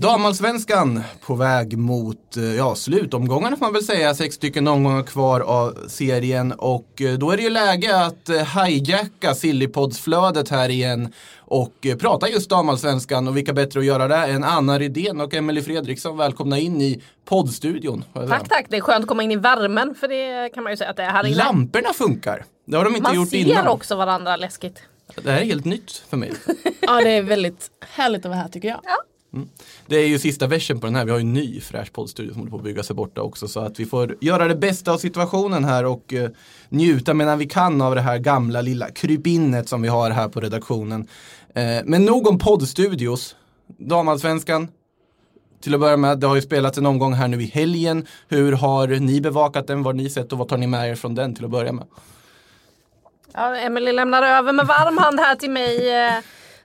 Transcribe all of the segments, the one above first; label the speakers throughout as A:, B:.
A: Damallsvenskan på väg mot eh, ja, slutomgångarna får man väl säga. Sex stycken omgångar kvar av serien och eh, då är det ju läge att eh, hijacka Sillypods-flödet här igen och prata just damallsvenskan och vilka bättre att göra det än Anna Rydén och Emelie Fredriksson. Välkomna in i poddstudion.
B: Tack, tack. Det är skönt att komma in i värmen för det kan man ju säga att det är här inne.
A: Lamporna funkar. Det har de inte
B: man
A: gjort innan.
B: Man ser också varandra läskigt.
A: Det här är helt nytt för mig.
C: ja, det är väldigt härligt att vara här tycker jag.
B: Ja.
A: Mm. Det är ju sista versen på den här. Vi har ju en ny fräsch poddstudio som håller på att bygga sig borta också. Så att vi får göra det bästa av situationen här och eh, njuta medan vi kan av det här gamla lilla krypinnet som vi har här på redaktionen. Eh, men nog om poddstudios. Damallsvenskan. Till att börja med, det har ju spelats en omgång här nu i helgen. Hur har ni bevakat den? Vad har ni sett och vad tar ni med er från den till att börja med?
B: Ja, Emelie lämnar över med varm hand här till mig. Eh,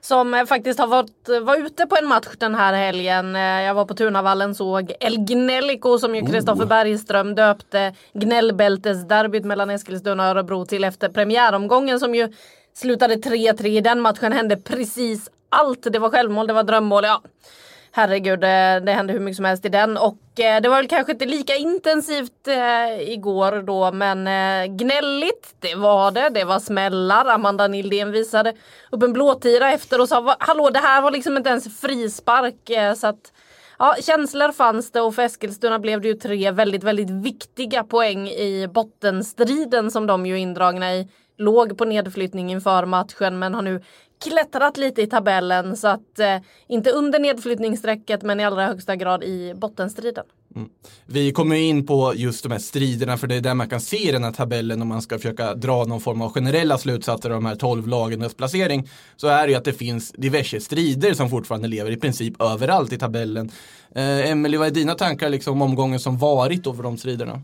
B: som eh, faktiskt har varit var ute på en match den här helgen. Eh, jag var på Tunavallen såg El Gnellico som ju Kristoffer oh. Bergström döpte gnällbältesderbyt mellan Eskilstuna och Örebro till efter premiäromgången som ju slutade 3-3. I den matchen hände precis allt. Det var självmål, det var drömmål. Ja herregud, eh, det, hände hur mycket som helst i den. Och eh, det var väl kanske inte lika intensivt eh, igår då, men eh, gnälligt, det var det. Det var smällar. Amanda Nildén visade upp en blåtira efter och sa hallå, det här var liksom inte ens frispark. Eh, så att, ja, känslor fanns det och för Eskilstuna blev det ju tre väldigt, väldigt viktiga poäng i bottenstriden som de ju är indragna i låg på nedflyttning inför matchen men har nu klättrat lite i tabellen så att eh, inte under nedflyttningsstrecket men i allra högsta grad i bottenstriden. Mm.
A: Vi kommer in på just de här striderna för det är där man kan se i den här tabellen om man ska försöka dra någon form av generella slutsatser av de här tolv lagens placering. Så är det ju att det finns diverse strider som fortfarande lever i princip överallt i tabellen. Eh, Emelie, vad är dina tankar liksom, om omgången som varit över de striderna?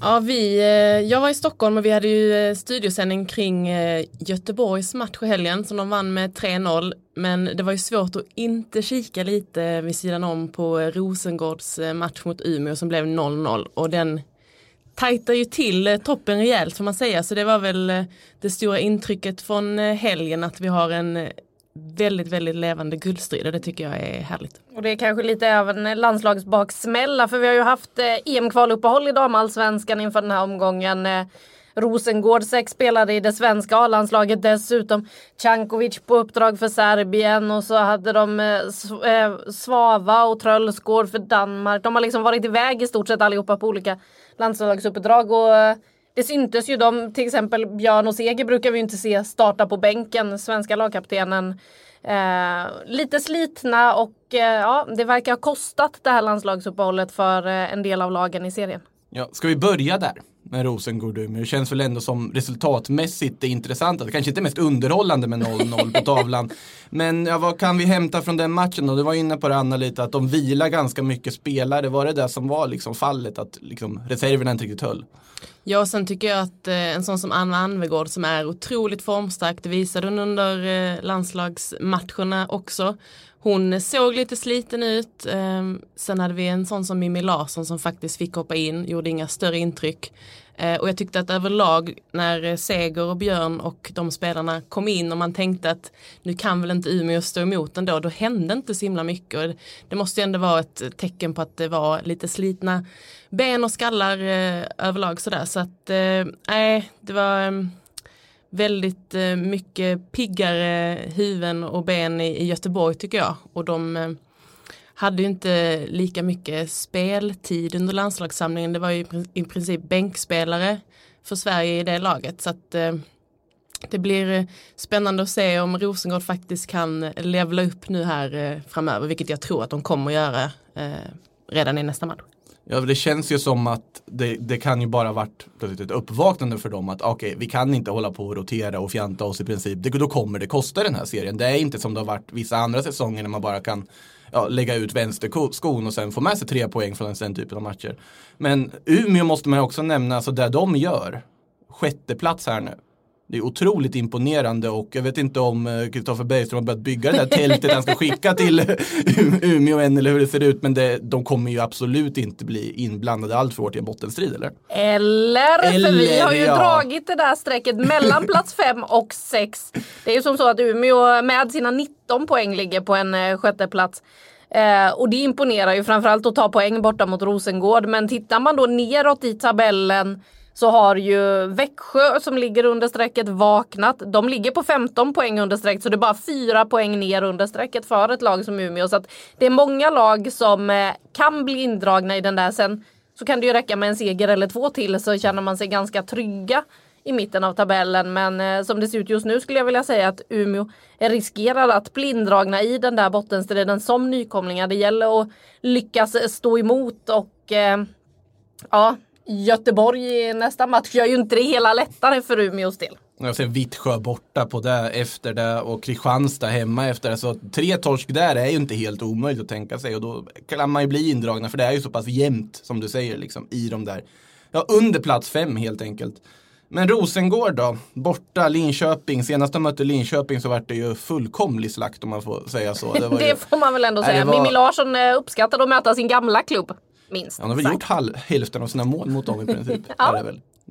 C: Ja, vi, eh, jag var i Stockholm och vi hade ju eh, studiosändning kring eh, Göteborgs match i helgen som de vann med 3-0. Men det var ju svårt att inte kika lite vid sidan om på Rosengårds match mot Umeå som blev 0-0 och den tajtar ju till toppen rejält får man säga så det var väl det stora intrycket från helgen att vi har en väldigt, väldigt levande guldstrid och det tycker jag är härligt.
B: Och det är kanske lite även landslagsbaksmälla för vi har ju haft eh, EM-kvaluppehåll i damallsvenskan inför den här omgången. Eh, Rosengård sex spelade i det svenska A-landslaget dessutom. Cankovic på uppdrag för Serbien och så hade de eh, eh, Svava och Trölsgård för Danmark. De har liksom varit iväg i stort sett allihopa på olika landslagsuppdrag och det syntes ju de, till exempel Björn och Seger brukar vi inte se starta på bänken, svenska lagkaptenen. Eh, lite slitna och eh, ja, det verkar ha kostat det här landslagsuppehållet för eh, en del av lagen i serien.
A: Ja, ska vi börja där? med Rosengård Umeå. Det känns väl ändå som resultatmässigt det intressanta. Det kanske inte är mest underhållande med 0-0 på tavlan. Men ja, vad kan vi hämta från den matchen då? Du var inne på det Anna lite, att de vilar ganska mycket spelare. Var det det som var liksom fallet, att liksom, reserverna inte riktigt höll?
C: Ja, och sen tycker jag att eh, en sån som Anna Anvegård som är otroligt formstark, det visade hon under eh, landslagsmatcherna också. Hon såg lite sliten ut. Ehm, sen hade vi en sån som Mimmi Larsson som faktiskt fick hoppa in, gjorde inga större intryck. Eh, och jag tyckte att överlag när Seger och Björn och de spelarna kom in och man tänkte att nu kan väl inte Umeå stå emot ändå, då hände inte så himla mycket. Och det måste ju ändå vara ett tecken på att det var lite slitna ben och skallar eh, överlag sådär. Så att eh, nej, eh, det var väldigt mycket piggare huvuden och ben i, i Göteborg tycker jag. Och de eh, hade ju inte lika mycket speltid under landslagssamlingen. Det var ju i princip bänkspelare för Sverige i det laget. Så att eh, det blir eh, spännande att se om Rosengård faktiskt kan levla upp nu här eh, framöver, vilket jag tror att de kommer att göra eh, redan i nästa match.
A: Ja, det känns ju som att det, det kan ju bara varit ett uppvaknande för dem att okej, okay, vi kan inte hålla på och rotera och fjanta oss i princip. Det, då kommer det kosta den här serien. Det är inte som det har varit vissa andra säsonger när man bara kan ja, lägga ut vänsterskon och sen få med sig tre poäng från den typen av matcher. Men Umeå måste man också nämna, alltså det de gör, sjätteplats här nu. Det är otroligt imponerande och jag vet inte om Kristoffer Bergström har börjat bygga det där tältet han ska skicka till Umeå än eller hur det ser ut. Men det, de kommer ju absolut inte bli inblandade allt för hårt i en bottenstrid eller?
B: Eller, eller för vi har ju ja. dragit det där strecket mellan plats 5 och 6. Det är ju som så att Umeå med sina 19 poäng ligger på en eh, sjätte plats. Eh, och det imponerar ju framförallt att ta poäng borta mot Rosengård. Men tittar man då neråt i tabellen så har ju Växjö som ligger under strecket vaknat. De ligger på 15 poäng under strecket så det är bara 4 poäng ner under strecket för ett lag som Umeå. Så att det är många lag som eh, kan bli indragna i den där. Sen så kan det ju räcka med en seger eller två till så känner man sig ganska trygga i mitten av tabellen. Men eh, som det ser ut just nu skulle jag vilja säga att Umeå riskerar att bli indragna i den där bottenstriden som nykomlingar. Det gäller att lyckas stå emot och eh, ja, Göteborg i nästa match gör ju inte det hela lättare för Umeås del.
A: Jag ser Vittsjö borta på det efter det och Kristianstad hemma efter det. Så tre torsk där är ju inte helt omöjligt att tänka sig och då kan man ju bli indragna för det är ju så pass jämnt som du säger liksom i de där. Ja, under plats fem helt enkelt. Men Rosengård då? Borta Linköping. Senast de mötte Linköping så var det ju fullkomlig slakt om man får säga så.
B: Det, det
A: ju...
B: får man väl ändå säga. Var... Mimmi Larsson eh, uppskattade att möta sin gamla klubb. Minst.
A: Han har väl sagt. gjort halv, hälften av sina mål mot dem i princip. ja.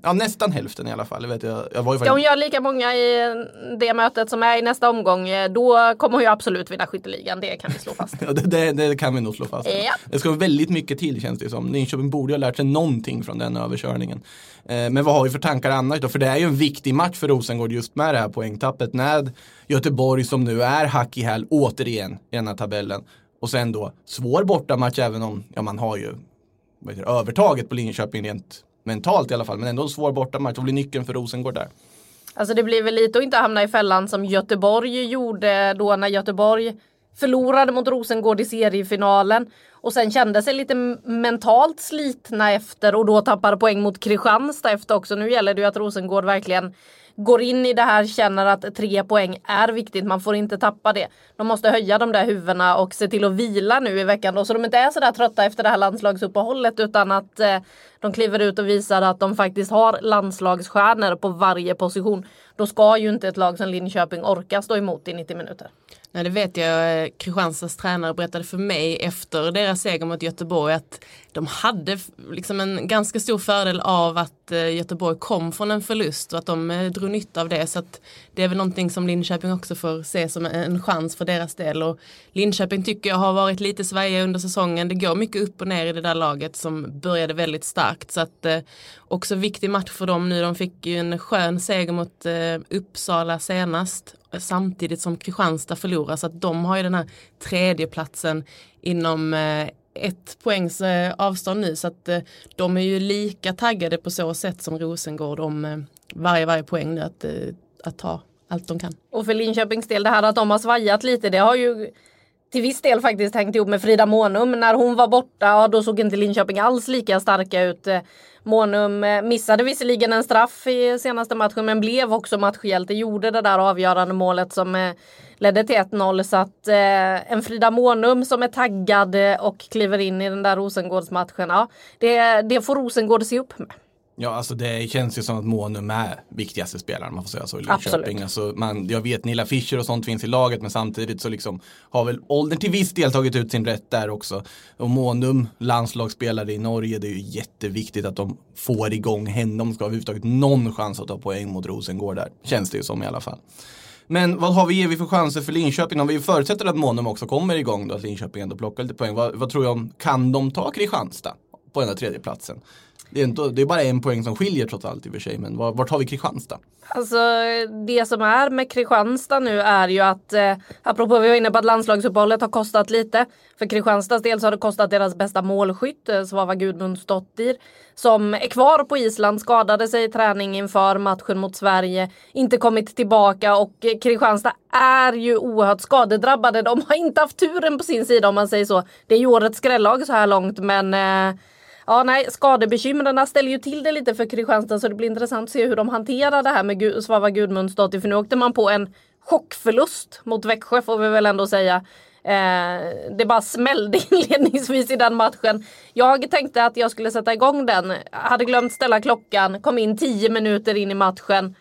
A: Ja nästan hälften i alla fall. Jag vet, jag, jag var ju
B: Ska hon göra lika många i det mötet som är i nästa omgång då kommer hon ju absolut vinna skytteligan. Det kan vi slå fast.
A: ja, det, det, det, kan vi nog slå fast. Ja. Det ska vara väldigt mycket till känns det som. Linköping borde ha lärt sig någonting från den överkörningen. Eh, men vad har vi för tankar annars då? För det är ju en viktig match för Rosengård just med det här poängtappet. Med Göteborg som nu är hack i häl återigen i den här tabellen. Och sen då svår bortamatch även om ja, man har ju vad heter, övertaget på Linköping rent mentalt i alla fall. Men ändå en svår bortamatch. Vad blir nyckeln för Rosengård där?
B: Alltså det blir väl lite att inte hamna i fällan som Göteborg gjorde då när Göteborg förlorade mot Rosengård i seriefinalen och sen kände sig lite mentalt slitna efter och då tappade poäng mot Kristianstad efter också. Nu gäller det ju att Rosengård verkligen går in i det här, känner att tre poäng är viktigt. Man får inte tappa det. De måste höja de där huvudena och se till att vila nu i veckan då, så de inte är så där trötta efter det här landslagsuppehållet utan att eh, de kliver ut och visar att de faktiskt har landslagsstjärnor på varje position. Då ska ju inte ett lag som Linköping orka stå emot i 90 minuter.
C: Nej, det vet jag. Kristianstads tränare berättade för mig efter deras seger mot Göteborg att de hade liksom en ganska stor fördel av att Eh, Göteborg kom från en förlust och att de eh, drog nytta av det. Så att det är väl någonting som Linköping också får se som en chans för deras del. Och Linköping tycker jag har varit lite svajiga under säsongen. Det går mycket upp och ner i det där laget som började väldigt starkt. Så att eh, också viktig match för dem nu. De fick ju en skön seger mot Uppsala senast samtidigt som Kristianstad förlorar så att de har ju den här tredjeplatsen inom eh, ett poängs eh, avstånd nu så att eh, de är ju lika taggade på så sätt som Rosengård om eh, varje, varje poäng nu att, att ta allt de kan.
B: Och för Linköpings del det här att de har svajat lite det har ju till viss del faktiskt hängt ihop med Frida Månum. När hon var borta, ja, då såg inte Linköping alls lika starka ut. Månum missade visserligen en straff i senaste matchen men blev också matchhjälte. Gjorde det där avgörande målet som eh, ledde till 1-0. Så att eh, en Frida Månum som är taggad och kliver in i den där Rosengårdsmatchen. Ja, det, det får Rosengård se upp med.
A: Ja, alltså det känns ju som att Månum är viktigaste spelaren, man får säga så i Linköping. Alltså man, jag vet Nilla Fischer och sånt finns i laget, men samtidigt så liksom har väl åldern till viss del tagit ut sin rätt där också. Och Månum, landslagsspelare i Norge, det är ju jätteviktigt att de får igång henne. De ska överhuvudtaget någon chans att ta poäng mot Rosengård där. Känns det ju som i alla fall. Men vad har vi, ger vi för chanser för Linköping? Om vi förutsätter att Månum också kommer igång då, att Linköping ändå plockar lite poäng. Vad, vad tror jag om, kan de ta Kristianstad på den där tredjeplatsen? Det är, inte, det är bara en poäng som skiljer trots allt i och för sig. Men vart har vi Kristianstad?
B: Alltså det som är med Kristianstad nu är ju att eh, apropå vi var inne på att landslagsuppehållet har kostat lite. För Kristianstads del så har det kostat deras bästa målskytt eh, Svava Gudmundsdottir som är kvar på Island, skadade sig i träning inför matchen mot Sverige, inte kommit tillbaka och eh, Kristianstad är ju oerhört skadedrabbade. De har inte haft turen på sin sida om man säger så. Det är ju årets skrällag så här långt men eh, Ja, nej, skadebekymren ställer ju till det lite för Kristianstad så det blir intressant att se hur de hanterar det här med Gu Svava Gudmundsdottir. För nu åkte man på en chockförlust mot Växjö får vi väl ändå säga. Eh, det bara smällde inledningsvis i den matchen. Jag tänkte att jag skulle sätta igång den. Hade glömt ställa klockan, kom in tio minuter in i matchen.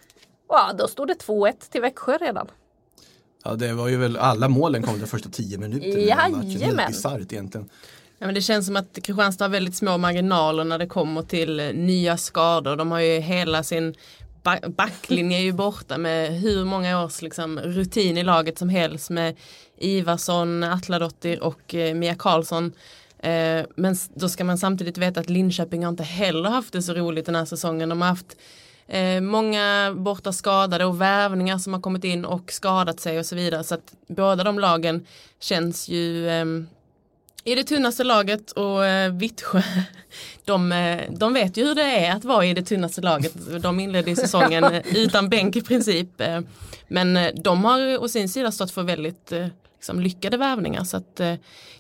B: Ja, då stod det 2-1 till Växjö redan.
A: Ja, det var ju väl alla målen kom de första tio minuterna.
B: Jajamän.
A: Helt bisarrt egentligen.
C: Ja, men det känns som att Kristianstad har väldigt små marginaler när det kommer till eh, nya skador. De har ju hela sin backlinje är ju borta med hur många års liksom, rutin i laget som helst med Ivarsson, Atladottir och eh, Mia Karlsson. Eh, men då ska man samtidigt veta att Linköping har inte heller haft det så roligt den här säsongen. De har haft eh, många borta skadade och värvningar som har kommit in och skadat sig och så vidare. Så att båda de lagen känns ju ehm, i det tunnaste laget och eh, Vittsjö, de, eh, de vet ju hur det är att vara i det tunnaste laget. De inledde säsongen eh, utan bänk i princip. Eh, men de har å sin sida stått för väldigt liksom, lyckade värvningar. Så att,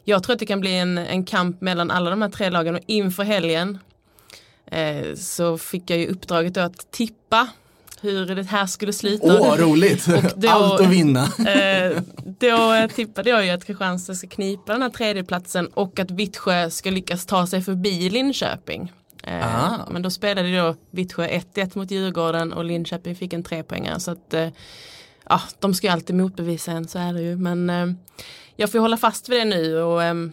C: jag tror att det kan bli en, en kamp mellan alla de här tre lagen och inför helgen så fick jag ju uppdraget att tippa hur det här skulle sluta.
A: Åh, roligt!
C: Och då-
A: Allt att vinna.
C: Eh, då tippade jag ju att Kristianstad ska knipa den här tredjeplatsen och att Vittsjö ska lyckas ta sig förbi Linköping. Eh,
A: Ah.
C: Men då spelade då Vittsjö 1-1 mot Djurgården och Linköping fick en trepoängare. Så att, eh, ja, de ska ju alltid motbevisa en, så är det ju. Men eh, jag får hålla fast vid det nu och ehm,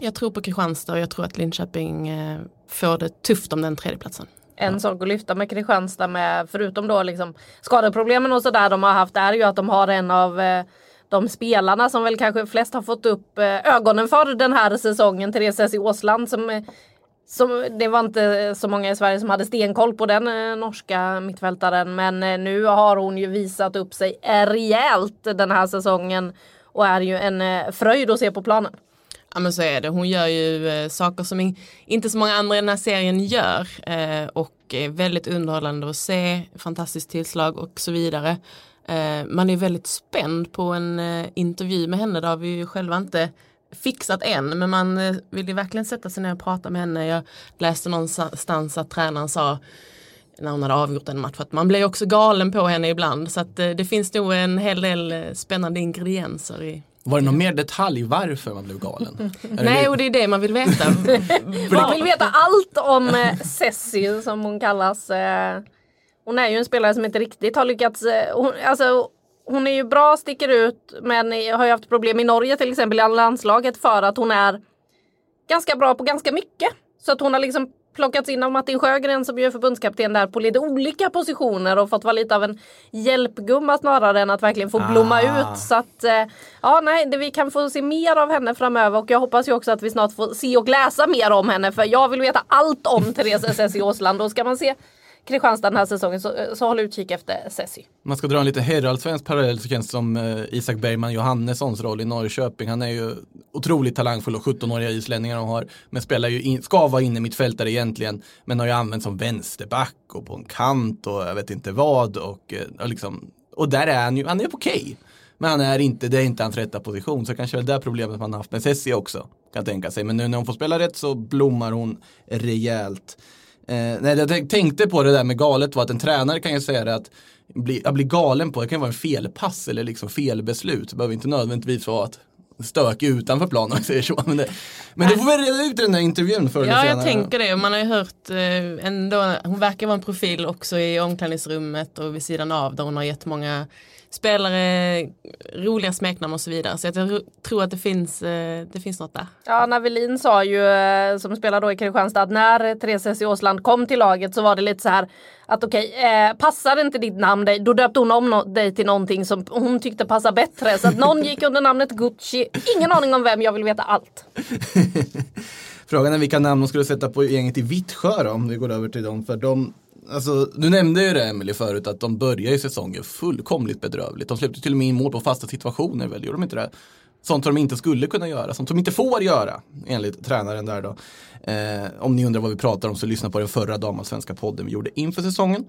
C: jag tror på Kristianstad och jag tror att Linköping eh, får det tufft om den tredjeplatsen.
B: En sak att lyfta med Kristianstad med, förutom då liksom skadeproblemen och sådär de har haft, är ju att de har en av eh, de spelarna som väl kanske flest har fått upp eh, ögonen för den här säsongen, Therese S. Åsland som eh, som, det var inte så många i Sverige som hade stenkoll på den eh, norska mittfältaren men eh, nu har hon ju visat upp sig rejält den här säsongen och är ju en eh, fröjd att se på planen.
C: Ja men så är det. Hon gör ju eh, saker som in, inte så många andra i den här serien gör. Eh, och är väldigt underhållande att se. Fantastiskt tillslag och så vidare. Eh, man är väldigt spänd på en eh, intervju med henne. Det har vi ju själva inte fixat än. Men man eh, vill ju verkligen sätta sig ner och prata med henne. Jag läste någonstans att tränaren sa när hon hade avgjort en match att man blir också galen på henne ibland. Så att eh, det finns nog en hel del eh, spännande ingredienser i
A: var det någon mer detalj varför man blev galen?
C: Nej,
A: det?
C: och det är det man vill veta.
B: Man vill veta allt om eh, Cessi som hon kallas. Eh, hon är ju en spelare som inte riktigt har lyckats. Eh, hon, alltså, hon är ju bra, sticker ut men har ju haft problem i Norge till exempel i landslaget för att hon är ganska bra på ganska mycket. Så att hon har liksom plockats in av Martin Sjögren som ju är förbundskapten där på lite olika positioner och fått vara lite av en hjälpgumma snarare än att verkligen få blomma
A: Ah.
B: ut. Så att eh, ja, nej, det, vi kan få se mer av henne framöver och jag hoppas ju också att vi snart får se och läsa mer om henne för jag vill veta allt om Therese SS i Åsland och ska man se Kristianstad den här säsongen så, så håll utkik efter Sessi.
A: Man ska dra en lite herrallsvensk parallell så känns det som eh, Isak Bergman Johannessons roll i Norrköping. Han är ju otroligt talangfull och 17-åriga islänningar de har. Men spelar ju in, ska vara inne mittfältare egentligen. Men har ju använts som vänsterback och på en kant och jag vet inte vad. Och, eh, och, liksom, och där är han ju, han är okej. okej. Men han är inte, det är inte hans rätta position. Så kanske är det där problemet man har haft med Sessi också. Kan tänka sig. Men nu när hon får spela rätt så blommar hon rejält. Eh, nej, jag tänkte på det där med galet var att en tränare kan ju säga det att bli, att bli galen på det kan ju vara en felpass eller liksom felbeslut. Det behöver inte nödvändigtvis vara att stök utanför planen om jag säger så. Men det, men det får vi reda ut i den där intervjun förr
C: Ja, jag tänker det. Man har ju hört eh, ändå, hon verkar vara en profil också i omklädningsrummet och vid sidan av där hon har gett många spelare roliga smeknamn och så vidare. Så jag tror- att det finns, eh, det finns något där.
B: Ja, Navelin sa ju, eh, som spelar då i Kristianstad, att när Therese Sessi Åsland kom till laget så var det lite så här att okej, eh, passar inte ditt namn dig, då döpte hon om no- dig till någonting som hon tyckte passade bättre. Så att någon gick under namnet Gucci, ingen aning om vem, jag vill veta allt.
A: Frågan är vilka namn de skulle sätta på gänget i Vittsjö då, om vi går över till dem. För de, alltså, du nämnde ju det Emelie, förut att de börjar ju säsongen fullkomligt bedrövligt. De släppte till och med in mål på fasta situationer väl, gjorde de inte det? Sånt som de inte skulle kunna göra, sånt som de inte får göra enligt tränaren där då. Eh, om ni undrar vad vi pratar om så lyssna på den förra damallsvenska podden vi gjorde inför säsongen.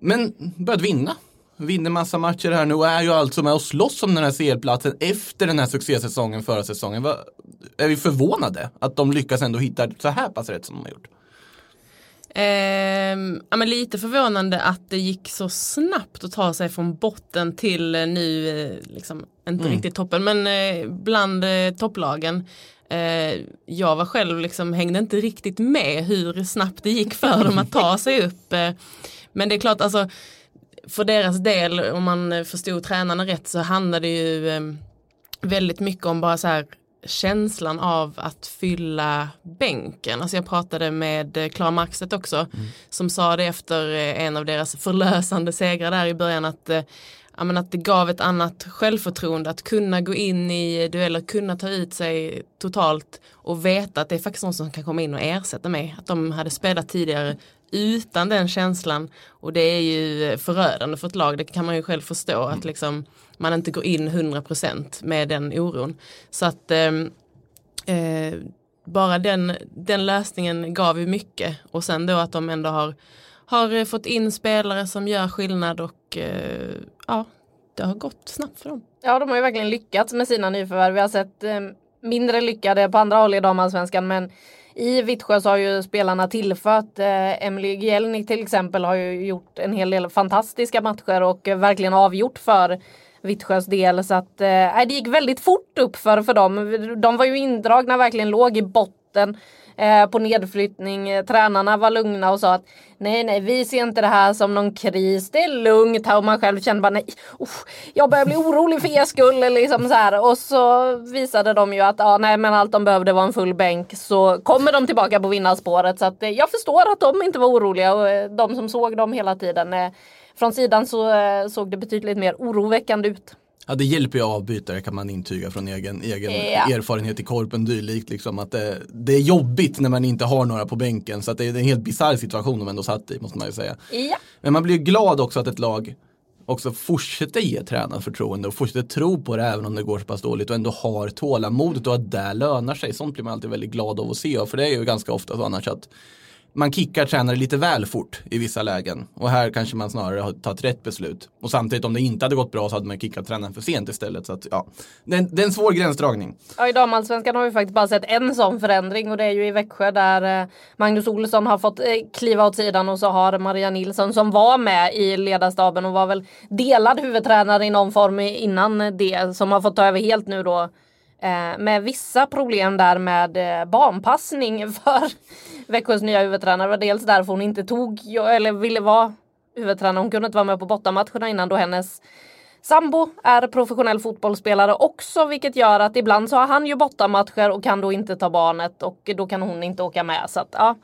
A: Men börjat vinna. Vinner massa matcher här nu och är ju alltså med och slåss om den här CL-platsen efter den här succésäsongen förra säsongen. Va, är vi förvånade att de lyckas ändå hitta så här pass rätt som de har gjort?
C: Ehm, ja, men lite förvånande att det gick så snabbt att ta sig från botten till eh, nu, eh, liksom, inte
A: Mm.
C: riktigt toppen, men eh, bland eh, topplagen. Eh, jag var själv, liksom, hängde inte riktigt med hur snabbt det gick för dem att ta sig upp. Eh, men det är klart, alltså, för deras del, om man eh, förstod tränarna rätt, så handlade det ju eh, väldigt mycket om bara så här känslan av att fylla bänken. Alltså jag pratade med eh, Klara Markstedt också som sa det efter eh, en av deras förlösande segrar där i början att, eh, ja, att det gav ett annat självförtroende att kunna gå in i dueller, kunna ta ut sig totalt och veta att det är faktiskt någon som kan komma in och ersätta mig. Att de hade spelat tidigare utan den känslan och det är ju förödande för ett lag, det kan man ju själv förstå att liksom man inte går in 100% med den oron. Så att ehm, eh, bara den, den lösningen gav ju mycket och sen då att de ändå har, har fått in spelare som gör skillnad och eh, ja, det har gått snabbt för dem.
B: Ja, de har ju verkligen lyckats med sina nyförvärv. Vi har sett eh, mindre lyckade på andra håll i damallsvenskan men i Vittsjö så har ju spelarna tillfört. Eh, Emily Gielnik till exempel har ju gjort en hel del fantastiska matcher och eh, verkligen avgjort för Vittsjös del. Så att eh, det gick väldigt fort upp för, för dem. De var ju indragna, verkligen låg i botten eh, på nedflyttning. Eh, tränarna var lugna och sa att nej, nej, vi ser inte det här som någon kris. Det är lugnt här och man själv kände bara nej, oh, jag börjar bli orolig för er skull. Liksom så här. Och så visade de ju att ja, nej, men allt de behövde var en full bänk så kommer de tillbaka på vinnarspåret. Så att, eh, jag förstår att de inte var oroliga och eh, de som såg dem hela tiden. Eh, från sidan så eh, såg det betydligt mer oroväckande ut.
A: Ja det hjälper ju avbytare kan man intyga från egen, egen
B: Ja.
A: erfarenhet i korpen dylikt. Liksom, att det, det är jobbigt när man inte har några på bänken. Så att det är en helt bisarr situation de ändå satt i måste man ju säga.
B: Ja.
A: Men man blir ju glad också att ett lag också fortsätter ge tränaren förtroende och fortsätter tro på det även om det går så pass dåligt och ändå har tålamodet och att det lönar sig. Sånt blir man alltid väldigt glad av att se för det är ju ganska ofta så annars att man kickar tränare lite väl fort i vissa lägen och här kanske man snarare har tagit rätt beslut. Och samtidigt om det inte hade gått bra så hade man kickat tränaren för sent istället. Så att, ja, det, är en, det är en svår gränsdragning.
B: Ja, i damallsvenskan har vi faktiskt bara sett en sån förändring och det är ju i Växjö där eh, Magnus Olsson har fått eh, kliva åt sidan och så har Maria Nilsson som var med i ledarstaben och var väl delad huvudtränare i någon form innan det som har fått ta över helt nu då eh, med vissa problem där med barnpassning för Växjös nya huvudtränare. Var dels därför hon inte tog, eller ville vara huvudtränare. Hon kunde inte vara med på bortamatcherna innan då hennes Sambo är professionell fotbollsspelare också vilket gör att ibland så har han ju bortamatcher och kan då inte ta barnet och då kan hon inte åka med. Så att, ja,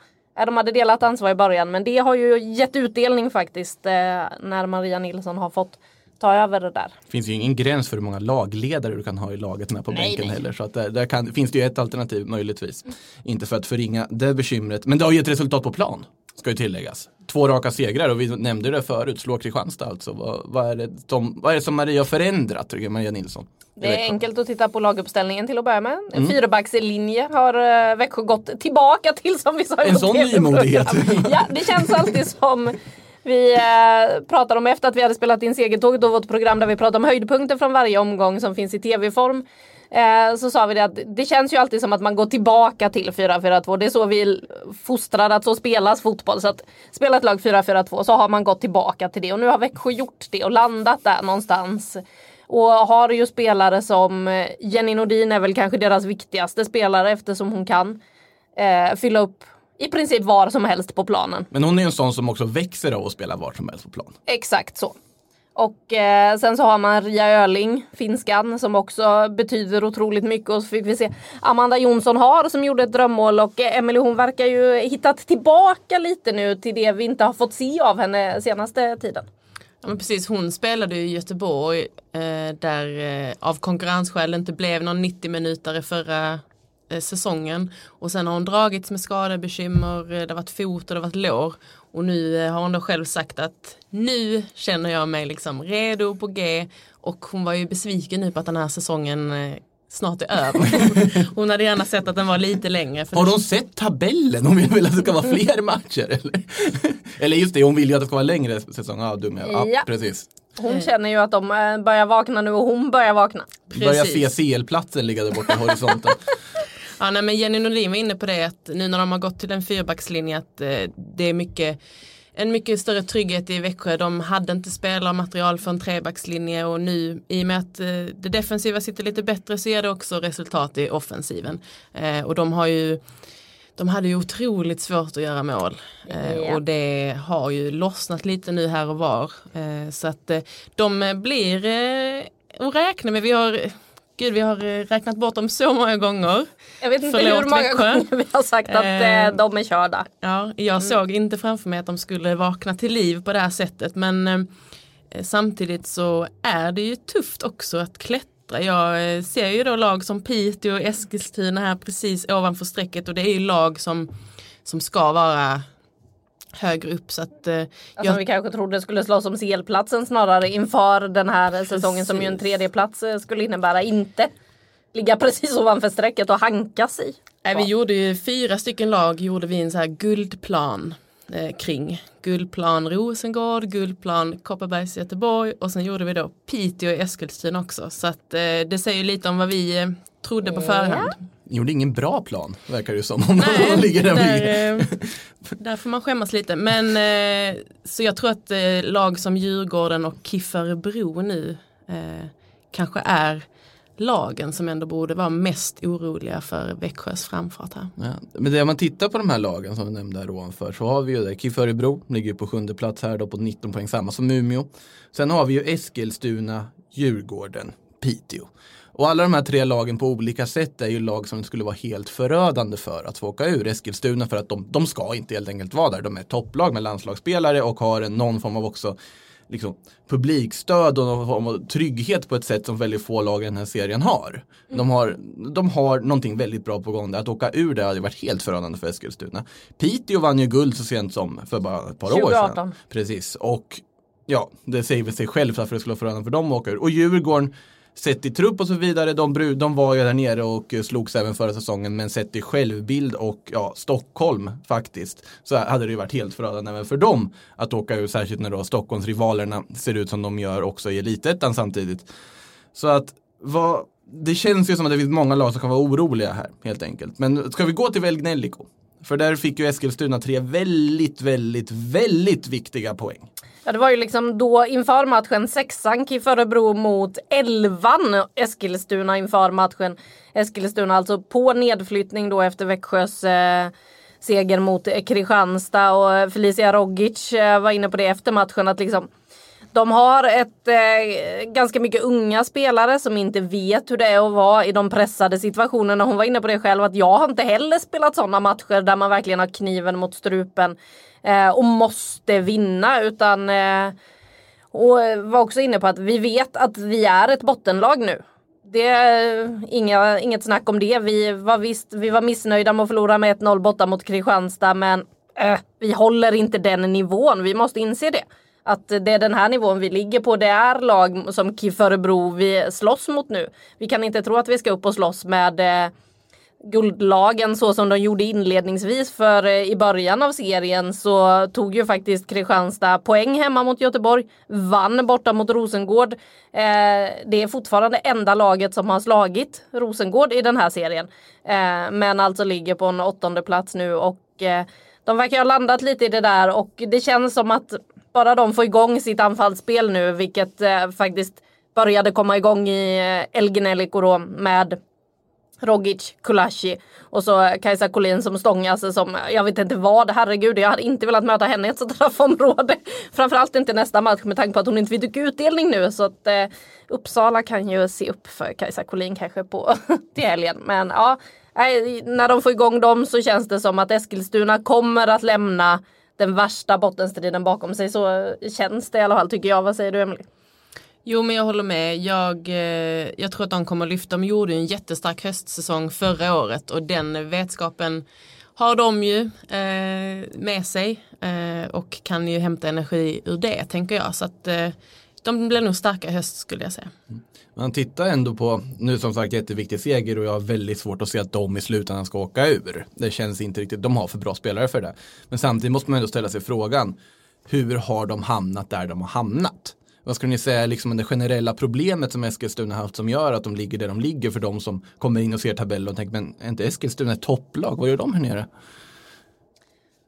B: de hade delat ansvar i början men det har ju gett utdelning faktiskt eh, när Maria Nilsson har fått ta över det där.
A: Det finns ju ingen gräns för hur många lagledare du kan ha i laget med på
B: Nej,
A: bänken
B: nej.
A: heller. Så att där, där kan, finns det ju ett alternativ möjligtvis. Inte för att förringa det bekymret. Men det har ju ett resultat på plan. Ska ju tilläggas. Två raka segrar och vi nämnde det förut. Slå Kristianstad alltså. Vad, vad, är, det som, vad är det som Maria har förändrat tycker Maria Nilsson?
B: Det är enkelt att titta på laguppställningen till att börja med. En fyrbackslinje har eh, Växjö gått tillbaka till som vi sa i
A: En sån nymodighet.
B: Ja, det känns alltid som vi eh, pratade om efter att vi hade spelat in segertåget och vårt program där vi pratade om höjdpunkter från varje omgång som finns i tv-form. Eh, så sa vi det att det känns ju alltid som att man går tillbaka till 4-4-2. Det är så vi fostrar att så spelas fotboll. Så att spela ett lag 4-4-2 så har man gått tillbaka till det. Och nu har Växjö gjort det och landat där någonstans. Och har ju spelare som eh, Jenny Nordin är väl kanske deras viktigaste spelare eftersom hon kan eh, fylla upp i princip var som helst på planen.
A: Men hon är en sån som också växer av att spela vart som helst på plan.
B: Exakt så. Och eh, sen så har man Ria Öling, finskan, som också betyder otroligt mycket. Och så fick vi se Amanda Jonsson har som gjorde ett drömmål och eh, Emily hon verkar ju hittat tillbaka lite nu till det vi inte har fått se av henne senaste tiden.
C: Ja, men precis, hon spelade ju i Göteborg eh, där eh, av konkurrensskäl inte blev någon 90 minuter förra eh, säsongen. Och sen har hon dragits med skadebekymmer, eh, det har varit fot och det har varit lår. Och nu eh, har hon då själv sagt att nu känner jag mig liksom redo på G. Och hon var ju besviken nu på att den här säsongen eh, snart är över. hon hade gärna sett att den var lite längre. För
A: Har hon sett tabellen? Hon vill att det ska vara fler matcher? Eller, eller just det, hon vill ju att det ska vara längre säsong. Ja, dum jag. Ja,
B: Ja.
A: precis.
B: Hon känner ju att de eh, börjar vakna nu och hon börjar vakna.
A: Börjar se
C: Precis.
A: CL-platsen ligga där borta i horisonten.
C: Ja, nej, men Jenny Nordin var inne på det att nu när de har gått till en fyrbackslinje att eh, det är mycket en mycket större trygghet i Växjö. De hade inte spelarmaterial för en trebackslinje och nu i och med att eh, det defensiva sitter lite bättre så ger det också resultat i offensiven. Eh, och de har ju de hade ju otroligt svårt att göra mål
B: Ja.
C: och det har ju lossnat lite nu här och var. Eh, så att eh, de blir eh, att räkna med. Vi har, gud, vi har eh, räknat bort dem så många gånger.
B: Jag vet inte
C: Förlåt,
B: hur många
C: Växjö.
B: gånger vi har sagt att
C: Eh,
B: eh, de är körda.
C: Ja, jag såg inte framför mig att de skulle vakna till liv på det här sättet men Eh, Samtidigt så är det ju tufft också att klättra. Jag eh, ser ju då lag som Piteå och Eskilstuna här precis ovanför strecket och det är ju lag som, som ska vara högre upp. Så att, eh,
B: Alltså
C: jag,
B: vi kanske trodde skulle slåss om CL-platsen snarare inför den här säsongen som ju en
C: Precis.
B: tredje plats eh, skulle innebära. Inte ligga precis ovanför strecket och hanka sig.
C: Nej, vi gjorde ju fyra stycken lag gjorde vi en så här guldplan eh, kring. Guldplan Rosengård, guldplan Kopparbergs Göteborg och sen gjorde vi då Piteå och Eskilstuna också. Så att eh, det säger lite om vad vi eh, trodde på förhand.
A: Ni gjorde ingen bra plan, verkar det ju som. Om
C: Nej,
A: de ligger där
C: där, eh, där får man skämmas lite. Men eh, så jag tror att eh, lag som Djurgården och KIF Örebro nu kanske är lagen som ändå borde vara mest oroliga för Växjös framfart här.
A: Ja. Men det, om man tittar på de här lagen som vi nämnde här ovanför så har vi ju det. KIF Örebro ligger på sjunde plats här då på 19 poäng, samma som Umeå. Sen har vi ju Eskilstuna, Djurgården, Piteå. Och alla de här tre lagen på olika sätt är ju lag som skulle vara helt förödande för att få åka ur. Eskilstuna för att de, de ska inte helt enkelt vara där. De är topplag med landslagsspelare och har en, någon form av också liksom, publikstöd och någon form av trygghet på ett sätt som väldigt få lag i den här serien har. De har, de har någonting väldigt bra på gång där. Att åka ur det hade varit helt förödande för Eskilstuna. Piteå vann ju guld så sent som för bara ett par år
B: 2018.
A: sedan. Precis. Och ja, det säger väl sig själv varför det skulle vara förödande för dem att åka ur. Och Djurgården Sett i trupp och så vidare, de, de var ju där nere och eh, slogs även förra säsongen men sett i självbild och ja, Stockholm faktiskt så hade det ju varit helt förödande även för dem att åka ur, särskilt när då Stockholmsrivalerna ser ut som de gör också i elitettan samtidigt. Så att vad, det känns ju som att det finns många lag som kan vara oroliga här helt enkelt. Men ska vi gå till Velgnelliko? För där fick ju Eskilstuna tre väldigt, väldigt, väldigt viktiga poäng.
B: Ja det var ju liksom då inför matchen sexan KIF Örebro mot elvan Eskilstuna inför matchen. Eskilstuna alltså på nedflyttning då efter Växjös eh, seger mot eh, Kristianstad och Felicia Rogic eh, var inne på det efter matchen att liksom de har ett eh, ganska mycket unga spelare som inte vet hur det är att vara i de pressade situationerna. Hon var inne på det själv att jag har inte heller spelat sådana matcher där man verkligen har kniven mot strupen eh, och måste vinna utan eh, och var också inne på att vi vet att vi är ett bottenlag nu. Det är inga, inget snack om det. Vi var, visst, vi var missnöjda med att förlora med 1-0 borta mot Kristianstad men eh, vi håller inte den nivån. Vi måste inse det. Att det är den här nivån vi ligger på. Det är lag som KIF Örebro vi slåss mot nu. Vi kan inte tro att vi ska upp och slåss med eh, guldlagen så som de gjorde inledningsvis för eh, i början av serien så tog ju faktiskt Kristianstad poäng hemma mot Göteborg, vann borta mot Rosengård. Eh, det är fortfarande enda laget som har slagit Rosengård i den här serien. Eh, men alltså ligger på en åttonde plats nu och eh, de verkar ha landat lite i det där och det känns som att bara de får igång sitt anfallsspel nu vilket eh, faktiskt började komma igång i eh, Elgeneliko då med Rogic, Kulashi och så eh, Kajsa Collin som stångas som, eh, jag vet inte vad, herregud jag hade inte velat möta henne i ett sånt straffområde. Framförallt inte nästa match med tanke på att hon inte fick utdelning nu så att eh, Uppsala kan ju se upp för Kajsa Collin kanske på till helgen. Men ja, när de får igång dem så känns det som att Eskilstuna kommer att lämna den värsta bottenstriden bakom sig. Så känns det i alla fall tycker jag. Vad säger du Emelie?
C: Jo men jag håller med. Jag, eh, jag tror att de kommer lyfta. De gjorde en jättestark höstsäsong förra året och den vetskapen har de ju eh, med sig eh, och kan ju hämta energi ur det tänker jag. Så att eh, de blir nog starka i höst skulle jag säga. Mm.
A: Man tittar ändå på, nu som sagt jätteviktig seger och jag har väldigt svårt att se att de i slutändan ska åka ur. Det känns inte riktigt, de har för bra spelare för det. Men samtidigt måste man ändå ställa sig frågan, hur har de hamnat där de har hamnat? Vad skulle ni säga är liksom det generella problemet som Eskilstuna har haft som gör att de ligger där de ligger för de som kommer in och ser tabellen och tänker, men är inte Eskilstuna ett topplag? Vad gör de här nere?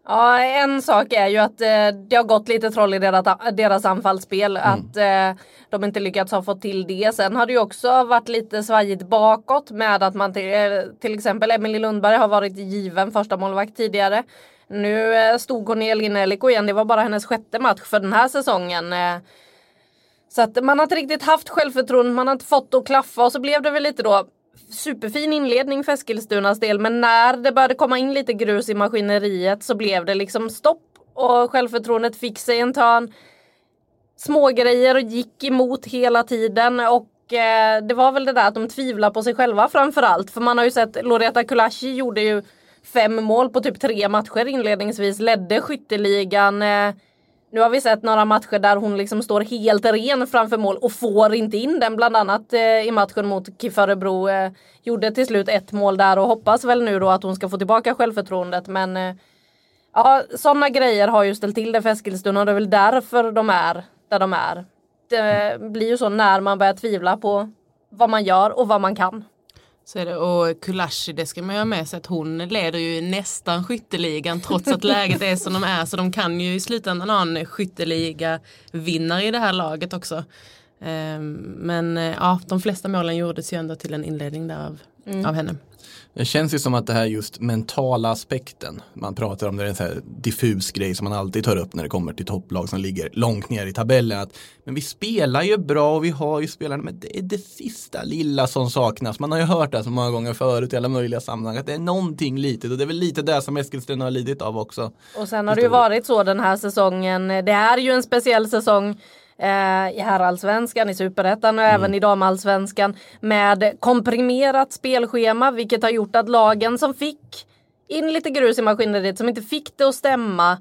B: Ja, en sak är ju att eh, det har gått lite troll i deras, deras anfallsspel. Att eh, de inte lyckats ha fått till det. Sen har det ju också varit lite svajigt bakåt med att man till, eh, till exempel Emelie Lundberg har varit given första målvakt tidigare. Nu eh, stod hon i Elgineliko igen. Det var bara hennes sjätte match för den här säsongen. Eh, så att man har inte riktigt haft självförtroende, man har inte fått att klaffa och så blev det väl lite då superfin inledning för Eskilstunas del men när det började komma in lite grus i maskineriet så blev det liksom stopp och självförtroendet fick sig en törn. Smågrejer och gick emot hela tiden och eh, det var väl det där att de tvivlar på sig själva framförallt. För man har ju sett Loreta Kulashi gjorde ju fem mål på typ tre matcher inledningsvis, ledde skytteligan. Eh, nu har vi sett några matcher där hon liksom står helt ren framför mål och får inte in den. Bland annat eh, i matchen mot KIF Örebro. Eh, gjorde till slut ett mål där och hoppas väl nu då att hon ska få tillbaka självförtroendet. Men eh, ja, sådana grejer har ju ställt till det för Eskilstuna och det är väl därför de är där de är. Det blir ju så när man börjar tvivla på vad man gör och vad man kan.
C: Så är det. Och Kulashi, det ska man ju ha med sig att hon leder ju nästan skytteligan trots att läget är som de är. Så de kan ju i slutändan ha en skytteliga vinnare i det här laget också. Ehm, men eh, ja, de flesta målen gjordes ju ändå till en inledning där av, mm. av henne.
A: Det känns ju som att det här just mentala aspekten man pratar om, det är en så här diffus grej som man alltid tar upp när det kommer till topplag som ligger långt ner i tabellen. Att, men vi spelar ju bra och vi har ju spelarna, men det är det sista lilla som saknas. Man har ju hört det så många gånger förut i alla möjliga sammanhang, att det är någonting litet och det är väl lite det som Eskilstuna har lidit av också.
B: Och sen har det ju varit så den här säsongen, det är ju en speciell säsong eh, i herrallsvenskan, i superettan och mm. även i damallsvenskan med komprimerat spelschema vilket har gjort att lagen som fick in lite grus i maskineriet, som inte fick det att stämma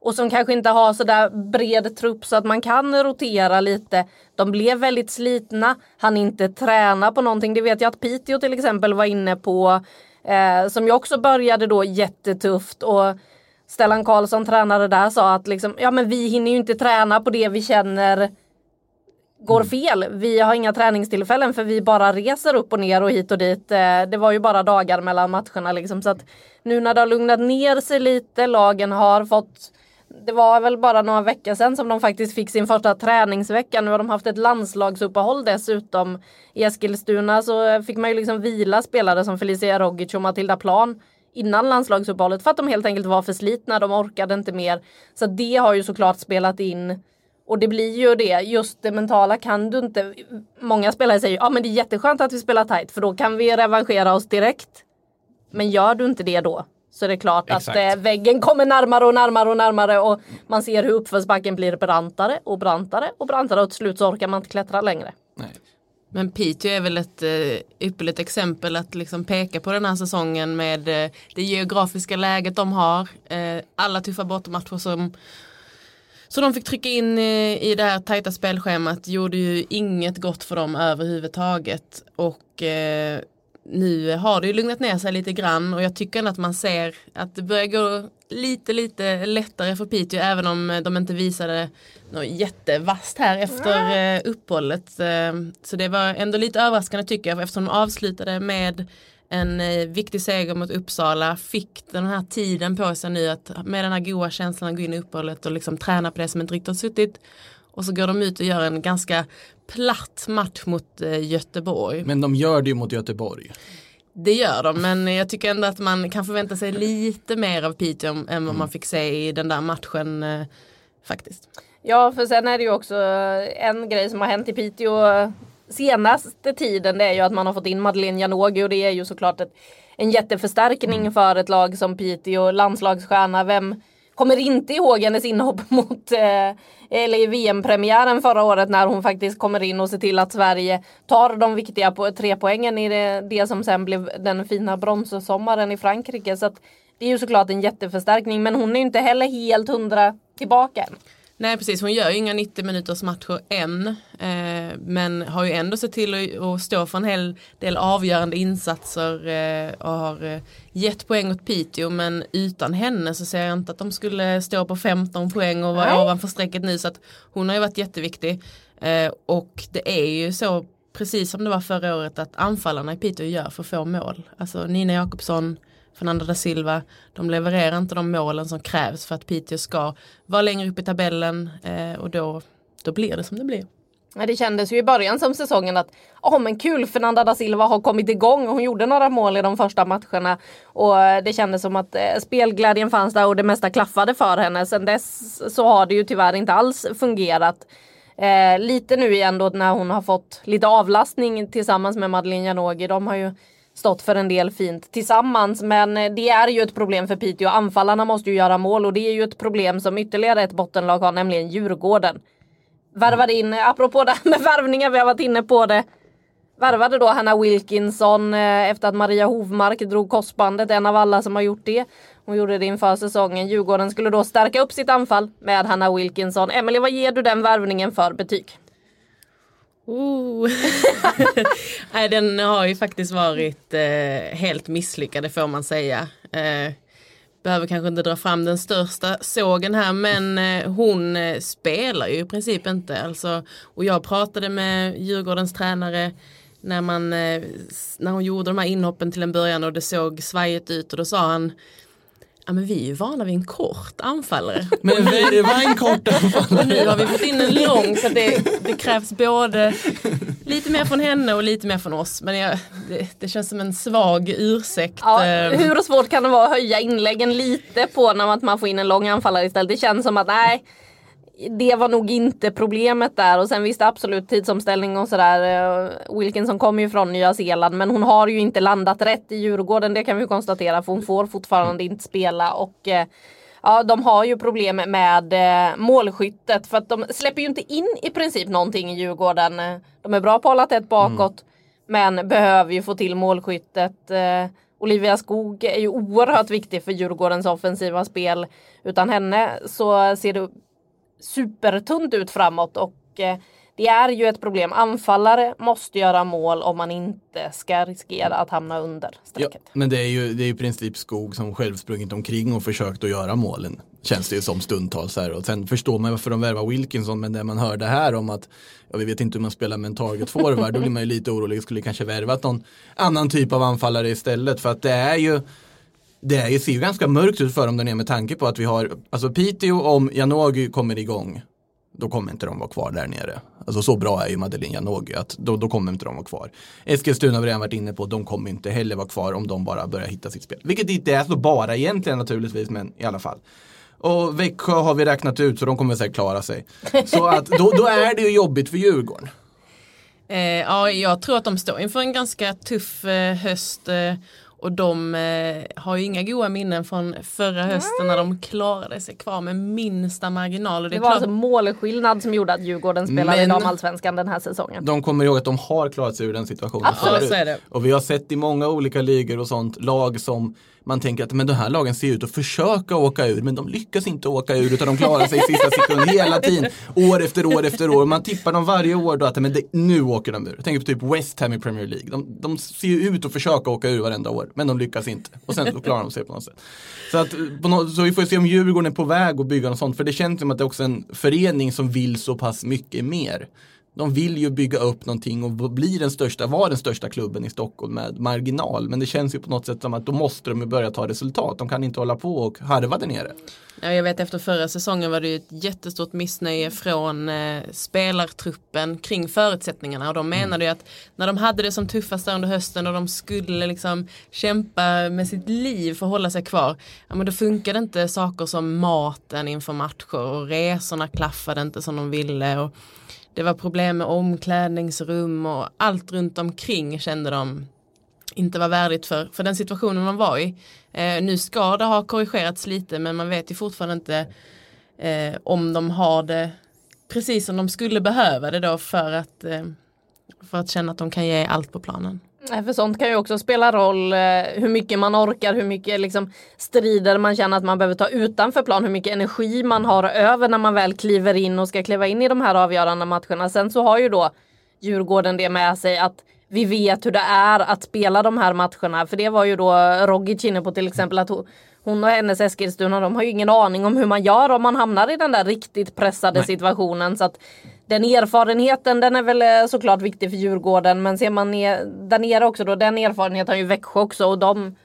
B: och som kanske inte har så där bred trupp så att man kan rotera lite. De blev väldigt slitna, han inte träna på någonting. Det vet jag att Piteå till exempel var inne på. Eh, som ju också började då jättetufft och Stellan Karlsson, tränare där, sa att liksom, ja men vi hinner ju inte träna på det vi känner går mm. fel. Vi har inga träningstillfällen för vi bara reser upp och ner och hit och dit. Eh, det var ju bara dagar mellan matcherna liksom. Så att nu när det har lugnat ner sig lite, lagen har fått det var väl bara några veckor sedan som de faktiskt fick sin första träningsvecka. Nu har de haft ett landslagsuppehåll dessutom. I Eskilstuna så fick man ju liksom vila spelare som Felicia Rogic och Matilda Plan innan landslagsuppehållet för att de helt enkelt var för slitna, de orkade inte mer. Så det har ju såklart spelat in. Och det blir ju det, just det mentala kan du inte. Många spelare säger ja ah, men det är jätteskönt att vi spelar tight för då kan vi revanschera oss direkt. Men gör du inte det då så är det klart Exakt. att eh, väggen kommer närmare och närmare och närmare och man ser hur uppförsbacken blir brantare och brantare och brantare och till slut så orkar man inte klättra längre. Nej.
C: Men Piteå är väl ett eh, ypperligt exempel att liksom peka på den här säsongen med eh, det geografiska läget de har. Eh, alla tuffa bortamatcher som så de fick trycka in eh, i det här tajta spelschemat gjorde ju inget gott för dem överhuvudtaget. Och eh, nu har det ju lugnat ner sig lite grann och jag tycker ändå att man ser att det börjar gå lite lite lättare för Piteå även om de inte visade något jättevast här efter eh, uppehållet. Eh, så det var ändå lite överraskande tycker jag eftersom de avslutade med en eh, viktig seger mot Uppsala, fick den här tiden på sig nu att med den här goa känslan att gå in i uppehållet och liksom träna på det som inte riktigt har suttit. Och så går de ut och gör en ganska platt match mot Göteborg.
A: Men de gör det ju mot Göteborg.
C: Det gör de, men jag tycker ändå att man kan förvänta sig lite mer av Piteå än vad mm. man fick se i den där matchen eh, faktiskt.
B: Ja, för sen är det ju också en grej som har hänt i Piteå senaste tiden det är ju att man har fått in Madeleine Janogy och det är ju såklart ett, en jätteförstärkning mm. för ett lag som Piteå, landslagsstjärna. Vem kommer inte ihåg hennes inhopp mot eh, eller i VM-premiären förra året när hon faktiskt kommer in och ser till att Sverige tar de viktiga po tre poängen i det, det som sen blev den fina bronssommaren i Frankrike. Så att det är ju såklart en jätteförstärkning men hon är inte heller helt hundra tillbaka än.
C: Nej precis, hon gör ju inga 90 minuters matcher än. Eh, men har ju ändå sett till att stå för en hel del avgörande insatser eh, och har eh, gett poäng åt Piteå. Men utan henne så ser jag inte att de skulle stå på 15 poäng och vara ovanför strecket nu. Så att hon har ju varit jätteviktig. Eh, och det är ju så precis som det var förra året att anfallarna i Piteå gör för få mål. Alltså Nina Jakobsson, Fernanda da Silva, de levererar inte de målen som krävs för att Piteå ska vara längre upp i tabellen eh, och då, då blir det som det blir.
B: Ja, det kändes ju i början som säsongen att oh, men kul Fernanda da Silva har kommit igång och hon gjorde några mål i de första matcherna. Och eh, det kändes som att eh, spelglädjen fanns där och det mesta klaffade för henne. Sen dess så har det ju tyvärr inte alls fungerat. Eh, lite nu igen då när hon har fått lite avlastning tillsammans med Madeleine Janogy. De har ju stått för en del fint tillsammans. Men eh, det är ju ett problem för Piteå. Anfallarna måste ju göra mål och det är ju ett problem som ytterligare ett bottenlag har, nämligen Djurgården. värvade in, apropå det här med värvningar, vi har varit inne på det. Värvade då Hanna Wilkinson eh, efter att Maria Hovmark drog korsbandet, en av alla som har gjort det. Hon gjorde det inför säsongen. Djurgården skulle då stärka upp sitt anfall med Hanna Wilkinson. Emelie, vad ger du den värvningen för betyg?
C: Oh. Nej, den har ju faktiskt varit eh, helt misslyckade får man säga. Eh, behöver kanske inte dra fram den största sågen här men eh, hon eh, spelar ju i princip inte. Alltså, och jag pratade med Djurgårdens tränare när, man, eh, när hon gjorde de här inhoppen till en början och det såg svajigt ut och då sa han Ja men vi är ju vana vid en kort anfallare.
A: Men det var en kort anfallare.
C: Och nu har vi fått in en lång så det, det, krävs både lite mer från henne och lite mer från oss. Men jag, det, det, känns som en svag ursäkt.
B: Ja, hur svårt kan det vara att höja inläggen lite på när man får in en lång anfallare istället? Det känns som att nej, det var nog inte problemet där och sen visst absolut tidsomställning och sådär. Eh, Wilkinson kommer ju från Nya Zeeland men hon har ju inte landat rätt i Djurgården det kan vi konstatera för hon får fortfarande inte spela och eh, ja, de har ju problem med eh, målskyttet för att de släpper ju inte in i princip någonting i Djurgården. De är bra på att hålla tätt bakåt mm. men behöver ju få till målskyttet. Olivia Skog är ju oerhört viktig för Djurgårdens offensiva spel. Utan henne så ser det supertunt ut framåt och eh, det är ju ett problem. Anfallare måste göra mål om man inte ska riskera att hamna under strecket.
A: Ja, men det är ju det är i princip Skog som själv sprungit omkring och försökt att göra målen. Känns det ju som stundtals här. Och sen förstår man varför de värvar Wilkinson. Men det man hörde här om att ja, vi vet inte hur man spelar med en target forward. då blir man ju lite orolig. Skulle kanske värvat någon annan typ av anfallare istället. För att det är ju det ser ju ganska mörkt ut för dem där nere med tanke på att vi har, alltså Piteå om Janogy kommer igång, då kommer inte de vara kvar där nere. Alltså så bra är ju Madeleine Janogy att då, då kommer inte de vara kvar. Eskilstuna har vi redan varit inne på, de kommer inte heller vara kvar om de bara börjar hitta sitt spel. Vilket inte är så bara egentligen naturligtvis, men i alla fall. Och Växjö har vi räknat ut så de kommer säkert klara sig. Så att då, då är det ju jobbigt för Djurgården.
C: Eh, ja, jag tror att de står inför en ganska tuff eh, höst. Eh, och de eh, har ju inga goda minnen från förra hösten när de klarade sig kvar med minsta marginal.
B: det, det var klart... alltså målskillnad som gjorde att Djurgården spelade Men... i damallsvenskan den här säsongen.
A: De kommer ihåg att de har klarat sig ur den situationen
C: Absolut, förut.
A: Och vi har sett i många olika ligor och sånt lag som man tänker att men de här lagen ser ut att försöka åka ur men de lyckas inte åka ur utan de klarar sig i sista sekund hela tiden. År efter år efter år. Man tippar dem varje år då att men det, nu åker de ur. Jag tänker på typ West Ham i Premier League. De, de ser ju ut att försöka åka ur varenda år men de lyckas inte. Och sen så klarar de sig på något sätt. Så, att, något, så vi får se om Djurgården är på väg att bygga något sånt. För det känns som att det är också en förening som vill så pass mycket mer. De vill ju bygga upp någonting och bli den största, vara den största klubben i Stockholm med marginal. Men det känns ju på något sätt som att då måste de börja ta resultat. De kan inte hålla på och harva där nere.
C: Ja, jag vet efter förra säsongen var det ett jättestort missnöje från eh, spelartruppen kring förutsättningarna och de mm. menade ju att när de hade det som tuffast under hösten och de skulle liksom kämpa med sitt liv för att hålla sig kvar, ja men då funkade inte saker som maten inför matcher och resorna klaffade inte som de ville och det var problem med omklädningsrum och allt runt omkring kände de inte var värdigt för, för den situationen man var i. Eh, nu ska det ha korrigerats lite men man vet ju fortfarande inte eh, om de har det precis som de skulle behöva det då för att, eh, för att känna att de kan ge allt på planen.
B: För sånt kan ju också spela roll eh, hur mycket man orkar, hur mycket liksom, strider man känner att man behöver ta utanför plan, hur mycket energi man har över när man väl kliver in och ska kliva in i de här avgörande matcherna. Sen så har ju då Djurgården det med sig att vi vet hur det är att spela de här matcherna. För det var ju då Rogic inne på till exempel att hon och hennes Eskilstuna de har ju ingen aning om hur man gör om man hamnar i den där riktigt pressade Nej. situationen. Så att den erfarenheten den är väl eh, såklart viktig för Djurgården men ser man ner, där nere också då den erfarenheten har ju Växjö också och de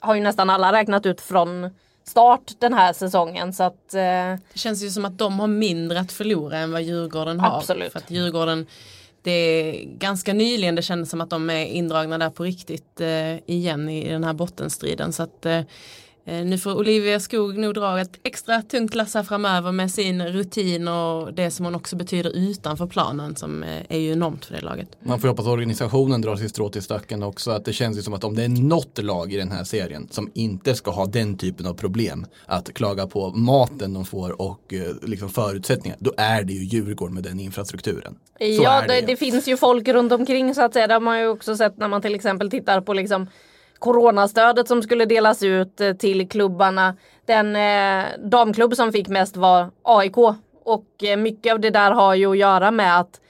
B: har ju nästan alla räknat ut från start den här säsongen så att eh...
C: Det känns ju som att de har mindre att förlora än vad Djurgården har.
B: Absolut.
C: För att Djurgården det är ganska nyligen det kändes som att de är indragna där på riktigt eh, igen i, den här bottenstriden så att Eh, nu får Olivia Skog nog dra ett extra tungt lass framöver med sin rutin och det som hon också betyder utanför planen som eh, är ju enormt för det laget.
A: Man får hoppas att organisationen drar sitt strå till stacken också. Att det känns ju som att om det är något lag i den här serien som inte ska ha den typen av problem att klaga på maten de får och eh, liksom förutsättningar. Då är det ju Djurgården med den infrastrukturen. Så
B: ja, det, det finns ju folk runt omkring så att säga. Det har man ju också sett när man till exempel tittar på liksom coronastödet som skulle delas ut eh, till klubbarna. Den eh, damklubb som fick mest var AIK och eh, mycket av det där har ju att göra med att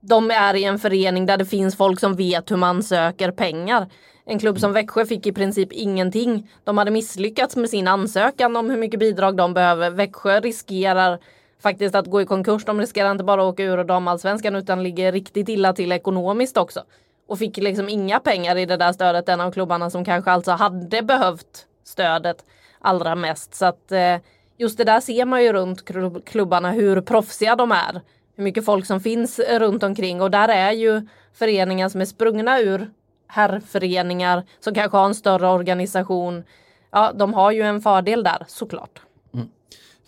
B: de är i en förening där det finns folk som vet hur man söker pengar. En klubb som Växjö fick i princip ingenting. De hade misslyckats med sin ansökan om hur mycket bidrag de behöver. Växjö riskerar faktiskt att gå i konkurs. De riskerar inte bara att åka ur damallsvenskan utan ligger riktigt illa till ekonomiskt också. Och fick liksom inga pengar i det där stödet, en av klubbarna som kanske alltså hade behövt stödet allra mest. Så att eh, just det där ser man ju runt klubbarna hur proffsiga de är. Hur mycket folk som finns runt omkring och där är ju föreningar som är sprungna ur herrföreningar som kanske har en större organisation. Ja, de har ju en fördel där såklart.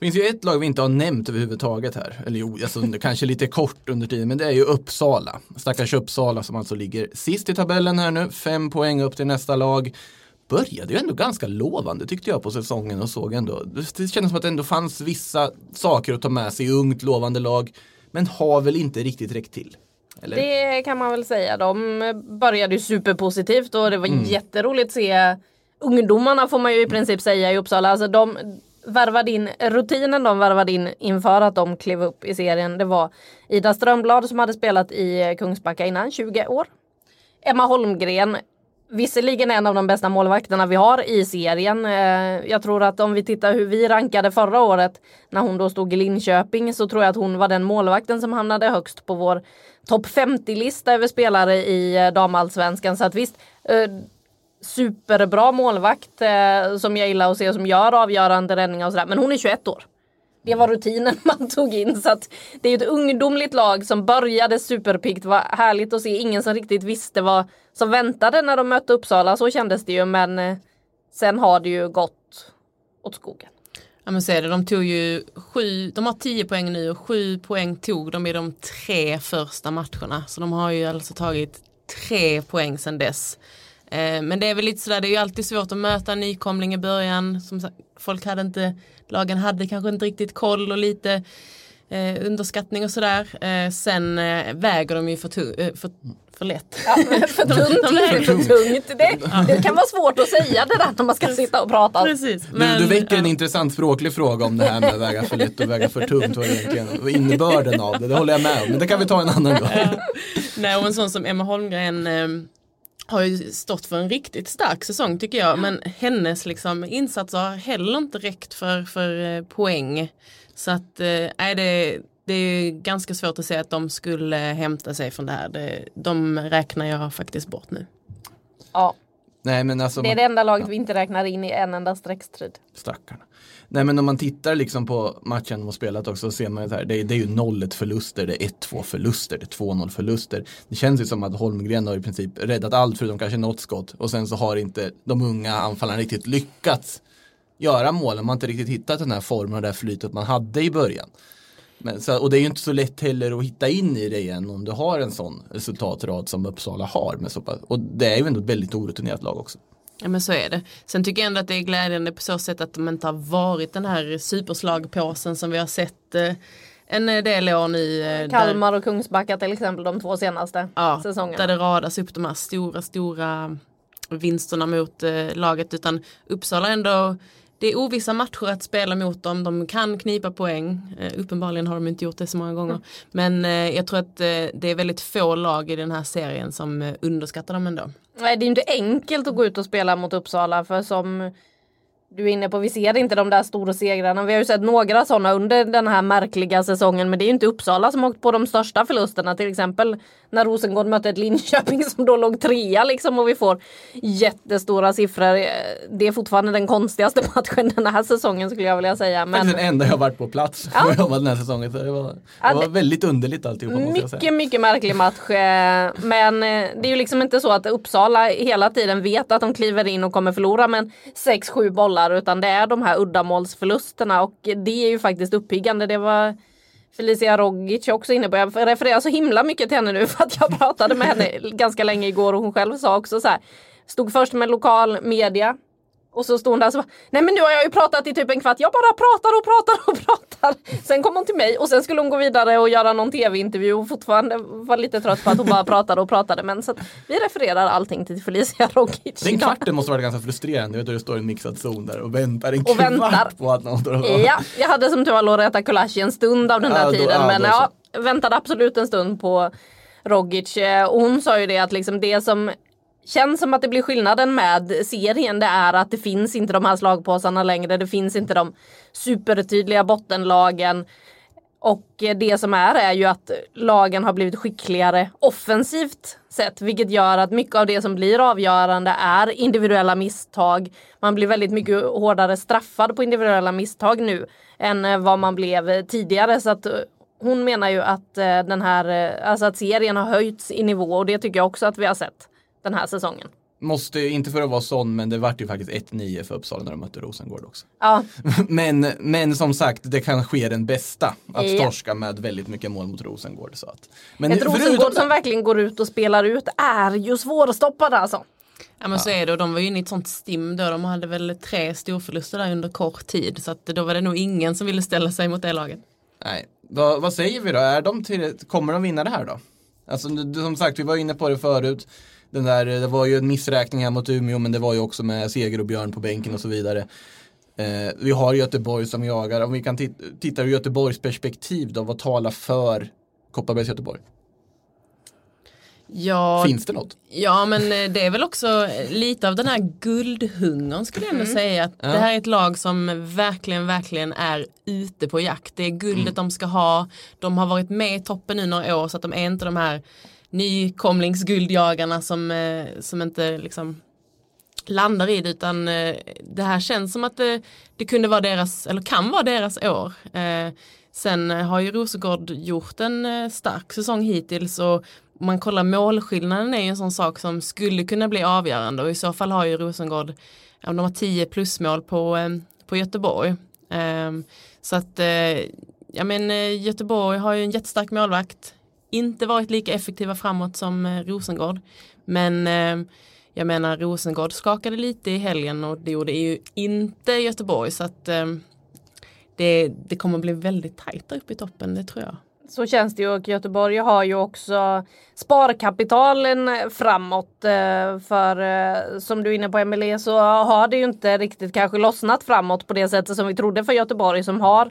A: Det finns ju ett lag vi inte har nämnt överhuvudtaget här. Eller jo, alltså, kanske lite kort under tiden. Men det är ju Uppsala. Stackars Uppsala som alltså ligger sist i tabellen här nu. Fem poäng upp till nästa lag. Började ju ändå ganska lovande tyckte jag på säsongen och såg ändå. Det kändes som att det ändå fanns vissa saker att ta med sig. Ungt, lovande lag. Men har väl inte riktigt räckt till. Eller?
B: Det kan man väl säga. De började ju superpositivt och det var jätteroligt att se ungdomarna får man ju i princip säga i Uppsala. Alltså de varvade in, rutinen de värvade in inför att de klev upp i serien det var Ida Strömblad som hade spelat i eh, Kungsbacka innan, 20 år. Emma Holmgren, visserligen en av de bästa målvakterna vi har i serien. Eh, jag tror att om vi tittar hur vi rankade förra året när hon då stod i Linköping så tror jag att hon var den målvakten som hamnade högst på vår topp 50-lista över spelare i eh, damallsvenskan. Så att visst, superbra målvakt eh, som jag gillar att se som gör avgörande räddningar och sådär. Men hon är 21 år. Det var rutinen man tog in så att det är ett ungdomligt lag som började superpiggt. Det var härligt att se. Ingen som riktigt visste vad som väntade när de mötte Uppsala. Så kändes det ju men eh, sen har det ju gått åt skogen.
C: Ja men så är det, de tog ju sju, de har tio poäng nu och sju poäng tog de i de tre första matcherna. Så de har ju alltså tagit tre poäng sedan dess. Eh, men det är väl lite sådär, det är ju alltid svårt att möta en nykomling i början. Som sagt, folk hade inte, lagen hade kanske inte riktigt koll och lite eh, underskattning och sådär. Eh, sen eh, väger de ju för, tu- eh, för, för lätt.
B: för tunt,
C: de är
B: inte för tungt. Det, det kan vara svårt att säga det där när man ska sitta och prata.
C: Precis.
A: Du, du väcker en
C: ja.
A: intressant språklig fråga om det här med att väga för lätt och väga för tungt. Egentligen, vad innebörden av det, det håller jag med om. Men det kan vi ta en annan gång.
C: Nej, och en sån som Emma Holmgren eh, har ju stått för en riktigt stark säsong tycker jag. Men hennes liksom, insatser har heller inte räckt för, för eh, poäng. Så att eh, det, det är ganska svårt att säga att de skulle hämta sig från det här. Det, de räknar jag faktiskt bort nu.
B: Ja,
A: Nej men alltså,
B: det är det enda laget vi inte räknar in i en enda streckstrid.
A: Stackarna. Nej men om man tittar liksom på matchen de har spelat också så ser man ju här, det är, det är ju 0-1 förluster, det är 1-2 förluster, det är 2-0 förluster. Det känns ju som att Holmgren har i princip räddat allt förutom kanske något skott och sen så har inte de unga anfallarna riktigt lyckats göra målen. Man har inte riktigt hittat den här formen och det här flytet man hade i början. Men, så, och det är ju inte så lätt heller att hitta in i det igen om du har en sån resultatrad som Uppsala har. Med så pass, och det är ju ändå ett väldigt orutinerat lag också.
C: Ja men så är det. Sen tycker jag ändå att det är glädjande på så sätt att de inte har varit den här superslagpåsen som vi har sett eh, en del år nu. eh, där-
B: Kalmar och Kungsbacka till exempel de två senaste
C: ja,
B: säsongerna.
C: Där det radas upp de här stora, stora vinsterna mot eh, laget. Utan Uppsala ändå, det är ovissa matcher att spela mot dem. De kan knipa poäng. Eh, uppenbarligen har de inte gjort det så många gånger. Men eh, jag tror att eh, det är väldigt få lag i den här serien som underskattar dem ändå.
B: Nej, det är ju inte enkelt att gå ut och spela mot Uppsala för som du är inne på, vi ser inte de där stora segrarna. Vi har ju sett några sådana under den här märkliga säsongen men det är ju inte Uppsala som har åkt på de största förlusterna. Till exempel när Rosengård mötte ett Linköping som då låg trea liksom och vi får jättestora siffror. Det är fortfarande den konstigaste matchen den här säsongen skulle jag vilja säga. Men
A: Faktiskt den enda jag varit på plats
B: Ja.
A: för den här säsongen. Så det var, det var
B: det-
A: väldigt underligt alltihopa.
B: Mycket, mycket märklig match. eh, Men eh, det är ju liksom inte så att Uppsala hela tiden vet att de kliver in och kommer förlora. Men 6-7 bollar bollar utan det är de här uddamålsförlusterna och det är ju faktiskt uppiggande. Det var Felicia Rogic också inne på. Jag refererar så himla mycket till henne nu för att jag pratade med henne ganska länge igår och hon själv sa också så här. Stod först med lokal media och så stod hon där och så bara, nej men nu har jag ju pratat i typ en kvart, jag bara pratar och pratar och pratar. Sen kom hon till mig och sen skulle hon gå vidare och göra någon tv-intervju och fortfarande var lite trött på att hon bara pratade och pratade. Men så vi refererar allting till Felicia Rogic.
A: Den kvarten måste vara ganska frustrerande, vet du, står en mixad zon där och väntar en
B: Och
A: kvart
B: väntar.
A: på att någon och
B: Ja, jag hade som tur var Loreta Kulashi en stund av den där
A: Ja, då-
B: tiden.
A: ja,
B: men ja, väntade absolut en stund på Rogic. Eh, Och hon sa ju det att liksom det som känns som att det blir skillnaden med serien det är att det finns inte de här slagpåsarna längre. Det finns inte de supertydliga bottenlagen. Och det som är är ju att lagen har blivit skickligare offensivt sett. Vilket gör att mycket av det som blir avgörande är individuella misstag. Man blir väldigt mycket hårdare straffad på individuella misstag nu än eh, vad man blev tidigare. Så att eh, hon menar ju att eh, den här, alltså att serien har höjts i nivå och det tycker jag också att vi har sett den här säsongen.
A: Måste, inte för att vara sån, men det vart ju faktiskt 1-9 för Uppsala när de mötte Rosengård också.
B: Ja,
A: Men, men som sagt, det kan ske den bästa. Att
B: Ja.
A: torska med väldigt mycket mål mot Rosengård. Så att. Men
B: ett
A: förutom
B: Rosengård
A: det-
B: som verkligen går ut och spelar ut är ju svårstoppade alltså.
C: Ja men så är det och de var ju inne i ett sånt stim då. De hade väl tre storförluster där under kort tid. Så att då var det nog ingen som ville ställa sig mot det laget.
A: Nej, vad, vad säger vi då? Är de till, kommer de vinna det här då? Alltså du- som sagt, vi var inne på det förut. Den där, det var ju en missräkning här mot Umeå, men det var ju också med Seger och Björn på bänken och så vidare. Eh, vi har Göteborg som jagar. Om vi kan tit- titta ur Göteborgs perspektiv då, vad talar för Kopparbergs Göteborg?
C: Ja,
A: Finns det något?
C: Ja men eh, det är väl också lite av den här guldhungern skulle jag ändå säga. Att
A: Ja.
C: Det här är ett lag som verkligen, verkligen är ute på jakt. Det är guldet de ska ha. De har varit med i toppen nu några år så att de är inte de här nykomlingsguldjagarna som, eh, som inte liksom landar i det utan eh, det här känns som att det, det kunde vara deras, eller kan vara deras år. Eh, sen har ju Rosengård gjort en stark säsong hittills och man kollar målskillnaden är ju en sån sak som skulle kunna bli avgörande och i så fall har ju Rosengård, om de har 10 plusmål på, på Göteborg. Så att ja, men, Göteborg har ju en jättestark målvakt, inte varit lika effektiva framåt som eh, Rosengård. Men eh, jag menar Rosengård skakade lite i helgen och det gjorde ju inte Göteborg så att eh, det, det kommer bli väldigt tajt där uppe i toppen, det tror jag.
B: Så känns det ju och Göteborg har ju också sparkapitalen framåt. Eh, för eh, som du är inne på Emelie så har det ju inte riktigt kanske lossnat framåt på det sättet som vi trodde för Göteborg som har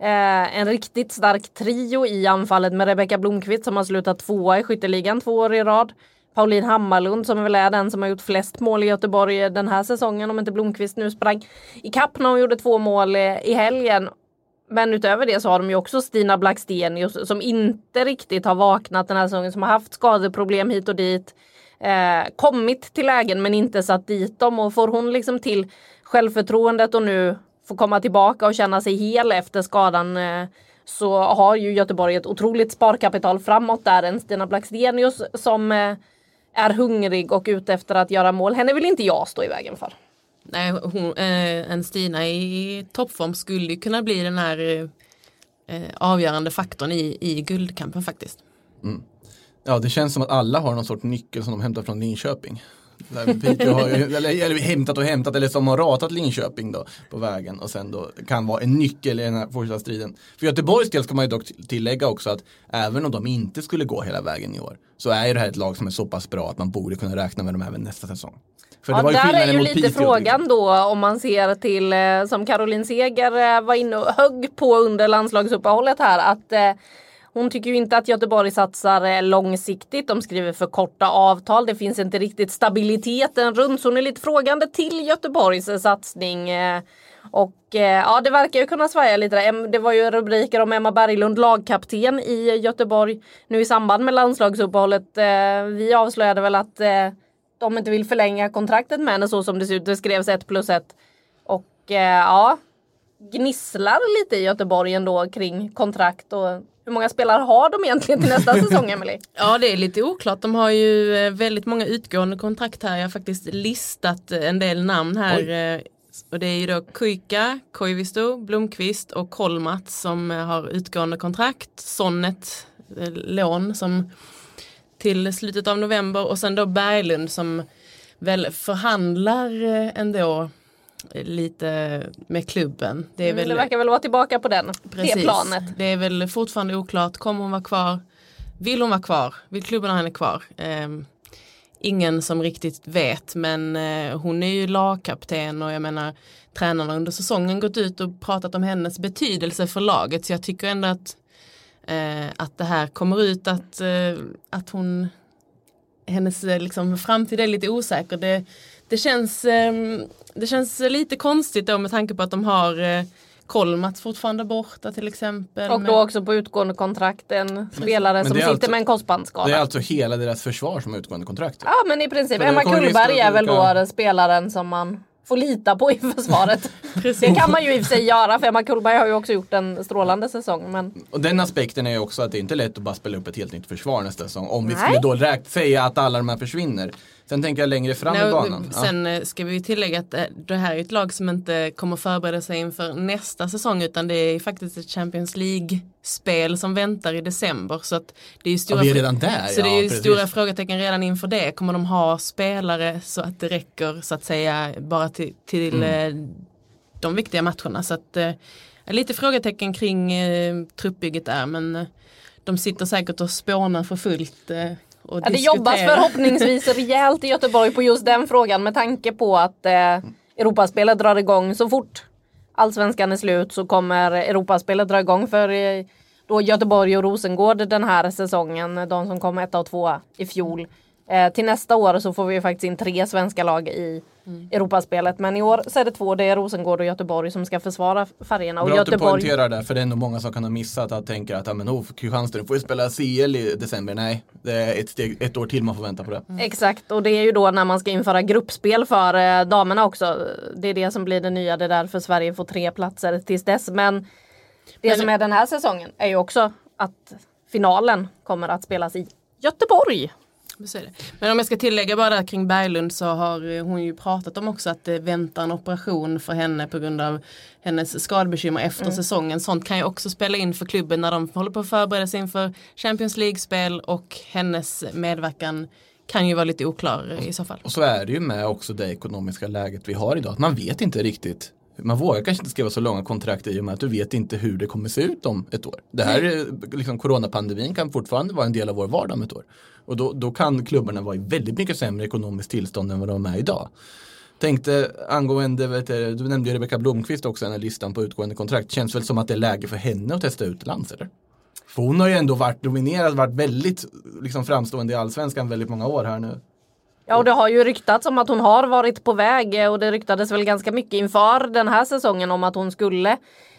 B: eh, en riktigt stark trio i anfallet med Rebecka Blomqvist som har slutat tvåa i skytteligan två år i rad. Pauline Hammarlund som väl är den som har gjort flest mål i Göteborg den här säsongen om inte Blomqvist nu sprang ikapp när hon gjorde två mål i helgen. Men utöver det så har de ju också Stina Blackstenius som inte riktigt har vaknat den här säsongen, som har haft skadeproblem hit och dit. Eh, kommit till lägen men inte satt dit dem och får hon liksom till självförtroendet och nu får komma tillbaka och känna sig hel efter skadan eh, så har ju Göteborg ett otroligt sparkapital framåt där. En Stina Blackstenius som eh, är hungrig och ute efter att göra mål. Henne vill inte jag stå i vägen för.
C: Nej, hon, eh, en Stina i toppform skulle kunna bli den här eh, eh, avgörande faktorn i, i guldkampen faktiskt.
A: Ja, det känns som att alla har någon sorts nyckel som de hämtar från Linköping. Piteå har ju, eller, eller hämtat och hämtat, eller som har ratat Linköping då på vägen och sen då kan vara en nyckel i den här fortsatta striden. För Göteborgs del ska man ju dock tillägga också att även om de inte skulle gå hela vägen i år så är ju det här ett lag som är så pass bra att man borde kunna räkna med dem även nästa säsong. För
B: Ja, där är ju lite
A: Piteå,
B: frågan då om man ser till eh, som Caroline Seger eh, var inne och högg på under landslagsuppehållet här att eh, hon tycker ju inte att Göteborg satsar eh, långsiktigt. De skriver för korta avtal. Det finns inte riktigt stabiliteten runt. Så hon är lite frågande till Göteborgs eh, satsning. Eh. Och ja, det verkar ju kunna svaja lite. där. Det var ju rubriker om Emma Berglund, lagkapten i Göteborg nu i samband med landslagsuppehållet. Vi avslöjade väl att de inte vill förlänga kontraktet med henne så som det ser ut. Det skrevs ett plus ett. Och ja, gnisslar lite i Göteborg ändå kring kontrakt och hur många spelare har de egentligen till nästa säsong Emily?
C: Ja det är lite oklart. De har ju eh, väldigt många utgående kontrakt här. Jag har faktiskt listat en del namn här.
A: Oj.
C: eh, och det är ju då Kuika, Koivisto, Blomqvist och Kolmat som eh, har utgående kontrakt. Sonnet, eh, lån som till slutet av november och sen då Berglund som väl förhandlar eh, ändå lite med klubben.
B: Det, mm, väl, det verkar väl vara tillbaka på den, precis, det planet.
C: Det är väl fortfarande oklart, kommer hon vara kvar? Vill hon vara kvar? Vill klubben ha henne kvar? Um, ingen som riktigt vet men uh, hon är ju lagkapten och jag menar tränarna under säsongen gått ut och pratat om hennes betydelse för laget så jag tycker ändå att, uh, att det här kommer ut att, uh, att hon hennes liksom, framtid är lite osäker. Det, det, känns, um, det känns lite konstigt då med tanke på att de har Kolmats fortfarande borta till exempel.
B: Och då men... också på utgående kontrakt en spelare som sitter alltså, med en korsbandsskada.
A: Det är alltså hela deras försvar som har utgående kontrakt?
B: Ja men i princip. Emma Kullberg är väl då den spelaren som man får lita på i försvaret. det kan man ju i och för sig göra för Emma Kullberg har ju också gjort en strålande säsong. Men...
A: Och den aspekten är ju också att det är inte lätt att bara spela upp ett helt nytt försvar nästa säsong. Om Nej. vi skulle då räkna, säga att alla de här försvinner. Sen tänker jag längre fram no, i banan.
C: Sen ja. Eh, ska vi tillägga att eh, det här är ett lag som inte kommer förbereda sig inför nästa säsong utan det är faktiskt ett Champions League-spel som väntar i december. Så att det är stora,
A: ja, är redan där.
C: Så ja, det är stora frågetecken redan inför det. Kommer de ha spelare så att det räcker så att säga bara till, till mm. Eh, de viktiga matcherna. Så att lite frågetecken kring eh, truppbygget där men de sitter säkert och spånar för fullt
B: och ja, det jobbas förhoppningsvis rejält i Göteborg på just den frågan med tanke på att eh, Europaspelet drar igång så fort allsvenskan är slut så kommer Europaspelet dra igång för eh, då Göteborg och Rosengård den här säsongen. De som kom etta och tvåa i fjol. Eh, till nästa år så får vi faktiskt in tre svenska lag i mm. Europaspelet. Men i år så är det två, det är Rosengård och Göteborg som ska försvara färgerna.
A: Bra
B: Göteborg... att
A: du poängterar det, för det är nog många som kan ha missat att tänka att ja, men, oh, Kristianstad får ju spela CL i december. Nej, det är ett, steg, ett år till man får vänta på det.
B: Mm. Exakt, och det är ju då när man ska införa gruppspel för eh, damerna också. Det är det som blir det nya, det är därför Sverige får tre platser tills dess. Men det men... som är den här säsongen är ju också att finalen kommer att spelas i Göteborg.
C: Men om jag ska tillägga bara kring Berglund så har eh, hon ju pratat om också att det väntar en operation för henne på grund av hennes skadebekymmer efter mm. säsongen. Sånt kan ju också spela in för klubben när de håller på att förbereda sig inför Champions League-spel och hennes medverkan kan ju vara lite oklar i så fall.
A: Och så är det ju med också det ekonomiska läget vi har idag. Man vet inte riktigt man vågar kanske inte skriva så långa kontrakt i och med att du vet inte hur det kommer se ut om ett år. Det här, mm. liksom, coronapandemin kan fortfarande vara en del av vår vardag om ett år. Och då, då kan klubbarna vara i väldigt mycket sämre ekonomiskt tillstånd än vad de är idag. Tänkte angående, vet du, du nämnde Rebecka Blomqvist också, den här listan på utgående kontrakt. Känns väl som att det är läge för henne att testa utlands eller? För hon har ju ändå varit dominerad, varit väldigt liksom, framstående i allsvenskan väldigt många år här nu.
B: Ja och det har ju ryktats om att hon har varit på väg och det ryktades väl ganska mycket inför den här säsongen om att hon skulle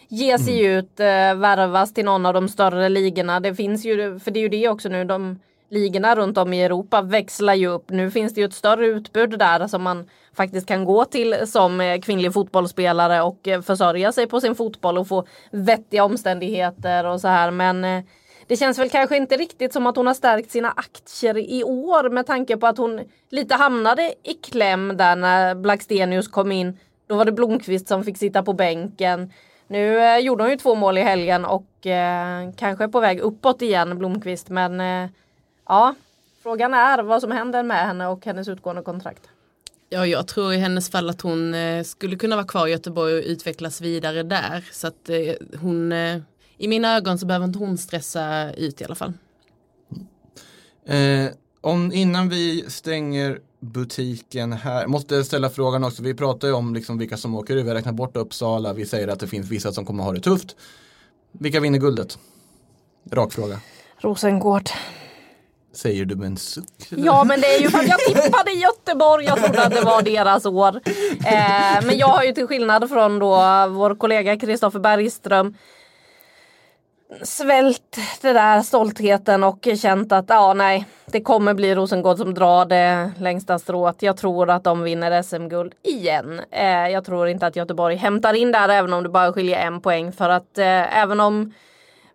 B: ge sig mm. ut, eh, värvas till någon av de större ligorna. Det finns ju, för det är ju det också nu, de ligorna runt om i Europa växlar ju upp. Nu finns det ju ett större utbud där som man faktiskt kan gå till som eh, kvinnlig fotbollsspelare och eh, försörja sig på sin fotboll och få vettiga omständigheter och så här. Men eh, det känns väl kanske inte riktigt som att hon har stärkt sina aktier i år med tanke på att hon lite hamnade i kläm där när Blackstenius kom in. Då var det Blomqvist som fick sitta på bänken. Nu eh, gjorde hon ju två mål i helgen och eh, kanske är på väg uppåt igen Blomqvist men eh, ja, frågan är vad som händer med henne och hennes utgående kontrakt.
C: Ja, jag tror i hennes fall att hon eh, skulle kunna vara kvar i Göteborg och utvecklas vidare där. Så att eh, hon eh, i mina ögon så behöver inte hon stressa ut i alla fall.
A: Eh, om, innan vi stänger butiken här, måste ställa frågan också, vi pratar ju om liksom vilka som åker ur, vi har räknat bort Uppsala, vi säger att det finns vissa som kommer ha det tufft. Vilka vinner guldet? Rak fråga.
B: Rosengård.
A: Säger du med en suck?
B: Ja men det är ju för att jag tippade Göteborg, jag trodde att det var deras år. Eh, men jag har ju till skillnad från då vår kollega Kristoffer Bergström svält det där stoltheten och känt att ja nej, det kommer bli Rosengård som drar det längsta strået. Jag tror att de vinner SM-guld igen. Eh, jag tror inte att Göteborg hämtar in där även om det bara skiljer en poäng för att eh, även om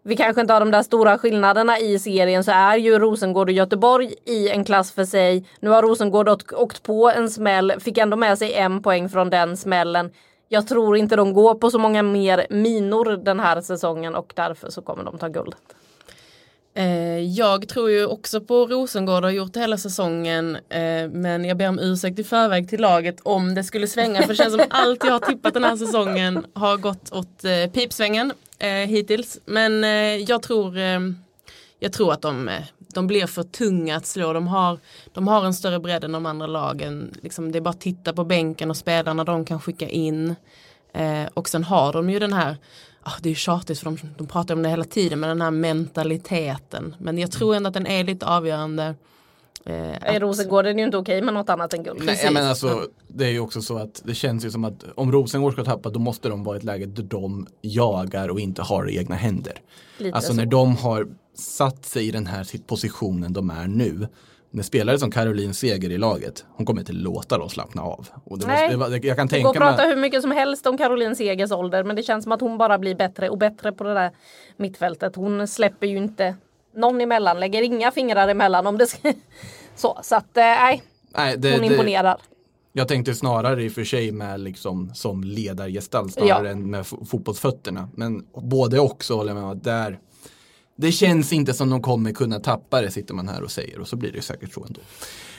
B: vi kanske inte har de där stora skillnaderna i serien så är ju Rosengård och Göteborg i en klass för sig. Nu har Rosengård åkt på en smäll, fick ändå med sig en poäng från den smällen jag tror inte de går på så många mer minor den här säsongen och därför så kommer de ta guldet.
C: Eh, jag tror ju också på Rosengård och har gjort det hela säsongen eh, men jag ber om ursäkt i förväg till laget om det skulle svänga för det känns som allt jag har tippat den här säsongen har gått åt eh, pipsvängen hittills. Men jag tror jag tror att de, de blir för tunga att slå. De har, de har en större bredd än de andra lagen. Liksom, det är bara att titta på bänken och spelarna de kan skicka in. Eh, och sen har de ju den här oh, det är ju tjatigt för de, de pratar om det hela tiden men den här mentaliteten. Men jag tror ändå att den är lite avgörande.
B: Eh, I Rosengård är det ju inte okej med något annat än guld.
A: Nej, men alltså, det är ju också så att det känns ju som att om Rosengård ska tappa då måste de vara i ett läge där de jagar och inte har egna händer. Lite alltså så. när de har satt sig i den här positionen de är nu med spelare som Caroline Seger i laget, hon kommer inte låta dem slappna av. Och det
B: Nej, måste, jag kan tänka mig... prata hur mycket som helst om Caroline Segers ålder men det känns som att hon bara blir bättre och bättre på det där mittfältet. Hon släpper ju inte någon emellan, lägger inga fingrar emellan om det ska... Så, så att eh, nej, Nej det, hon imponerar.
A: Jag tänkte snarare i och för sig med liksom som ledargestalt snarare ja. än med fotbollsfötterna. Men både också håller jag med där det känns inte som de kommer kunna tappa det, sitter man här och säger. Och så blir det säkert så ändå.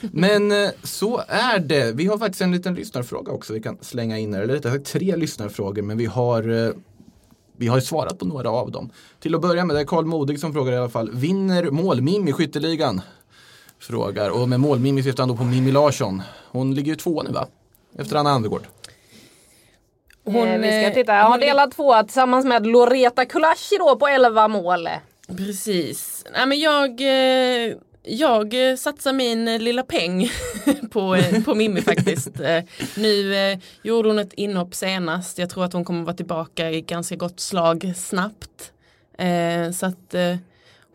A: Men eh, så är det. Vi har faktiskt en liten lyssnarfråga också. Vi kan slänga in här. Eller rättare sagt tre lyssnarfrågor. Men vi har eh, vi har svarat på några av dem. Till att börja med, det är Karl Modig som frågar i alla fall. Vinner målmim i skytteligan? Frågar. Och med målmimi syftar han då på Mimmi Larsson. Hon ligger ju två nu va? Efter Anna Andergård.
B: Hon, eh, vi ska titta. Jag har delat två tillsammans med Loreta Kulashi då på 11 mål.
C: Precis. Nej, men jag, eh, jag satsar min lilla peng på, eh, på Mimmi faktiskt. Eh, nu gjorde hon ett inhopp senast. Jag tror att hon kommer vara tillbaka i ganska gott slag snabbt. Så att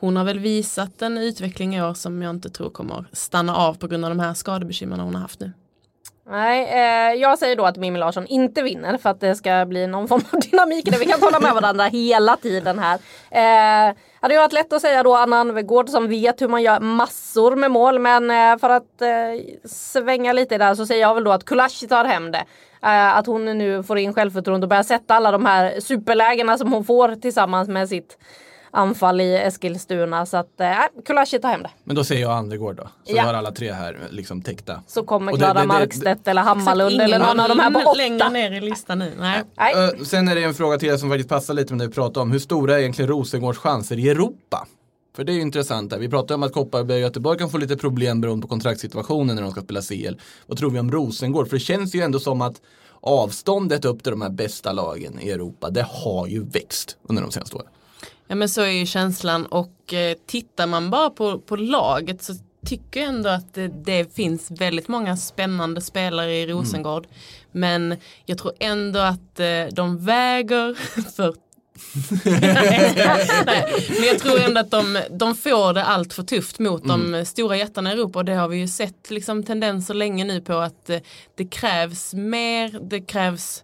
C: hon har väl visat en utveckling i år som jag inte tror kommer stanna av på grund av de här skadebekymren hon har haft nu.
B: Nej, eh, jag säger då att Mimmi Larsson inte vinner för att det ska bli någon form av dynamik där vi kan tala med varandra hela tiden här. Eh, hade ju varit lätt att säga då Anna Anvegård som vet hur man gör massor med mål men eh, för att eh, svänga lite där så säger jag väl då att Kulashi tar hem det. Eh, att hon nu får in självförtroende och börjar sätta alla de här superlägena som hon får tillsammans med sitt anfall i Eskilstuna. Så att äh, Kulashi tar hem det.
A: Men då säger jag Andegård då. Så ja. vi har alla tre här liksom täckta.
B: Så kommer Klara Markstedt eller Hammarlund eller någon av de här på åtta.
C: längre ner i listan nu. Nej.
A: Nej. Uh, sen är det en fråga till som faktiskt passar lite med det vi pratar om. Hur stora är egentligen Rosengårds chanser i Europa? För det är ju intressant här. Vi pratar om att Kopparberg och Göteborg kan få lite problem beroende på kontraktssituationen när de ska spela CL. Vad tror vi om Rosengård? För det känns ju ändå som att avståndet upp till de här bästa lagen i Europa, det har ju växt under de senaste åren.
C: Ja men så är ju känslan och eh, tittar man bara på, på laget så tycker jag ändå att det, det finns väldigt många spännande spelare i Rosengård. Mm. Men jag tror ändå att eh, de väger för Nej, men jag tror ändå att de, de får det allt för tufft mot mm. de stora jättarna i Europa och det har vi ju sett liksom tendenser länge nu på att eh, det krävs mer, det krävs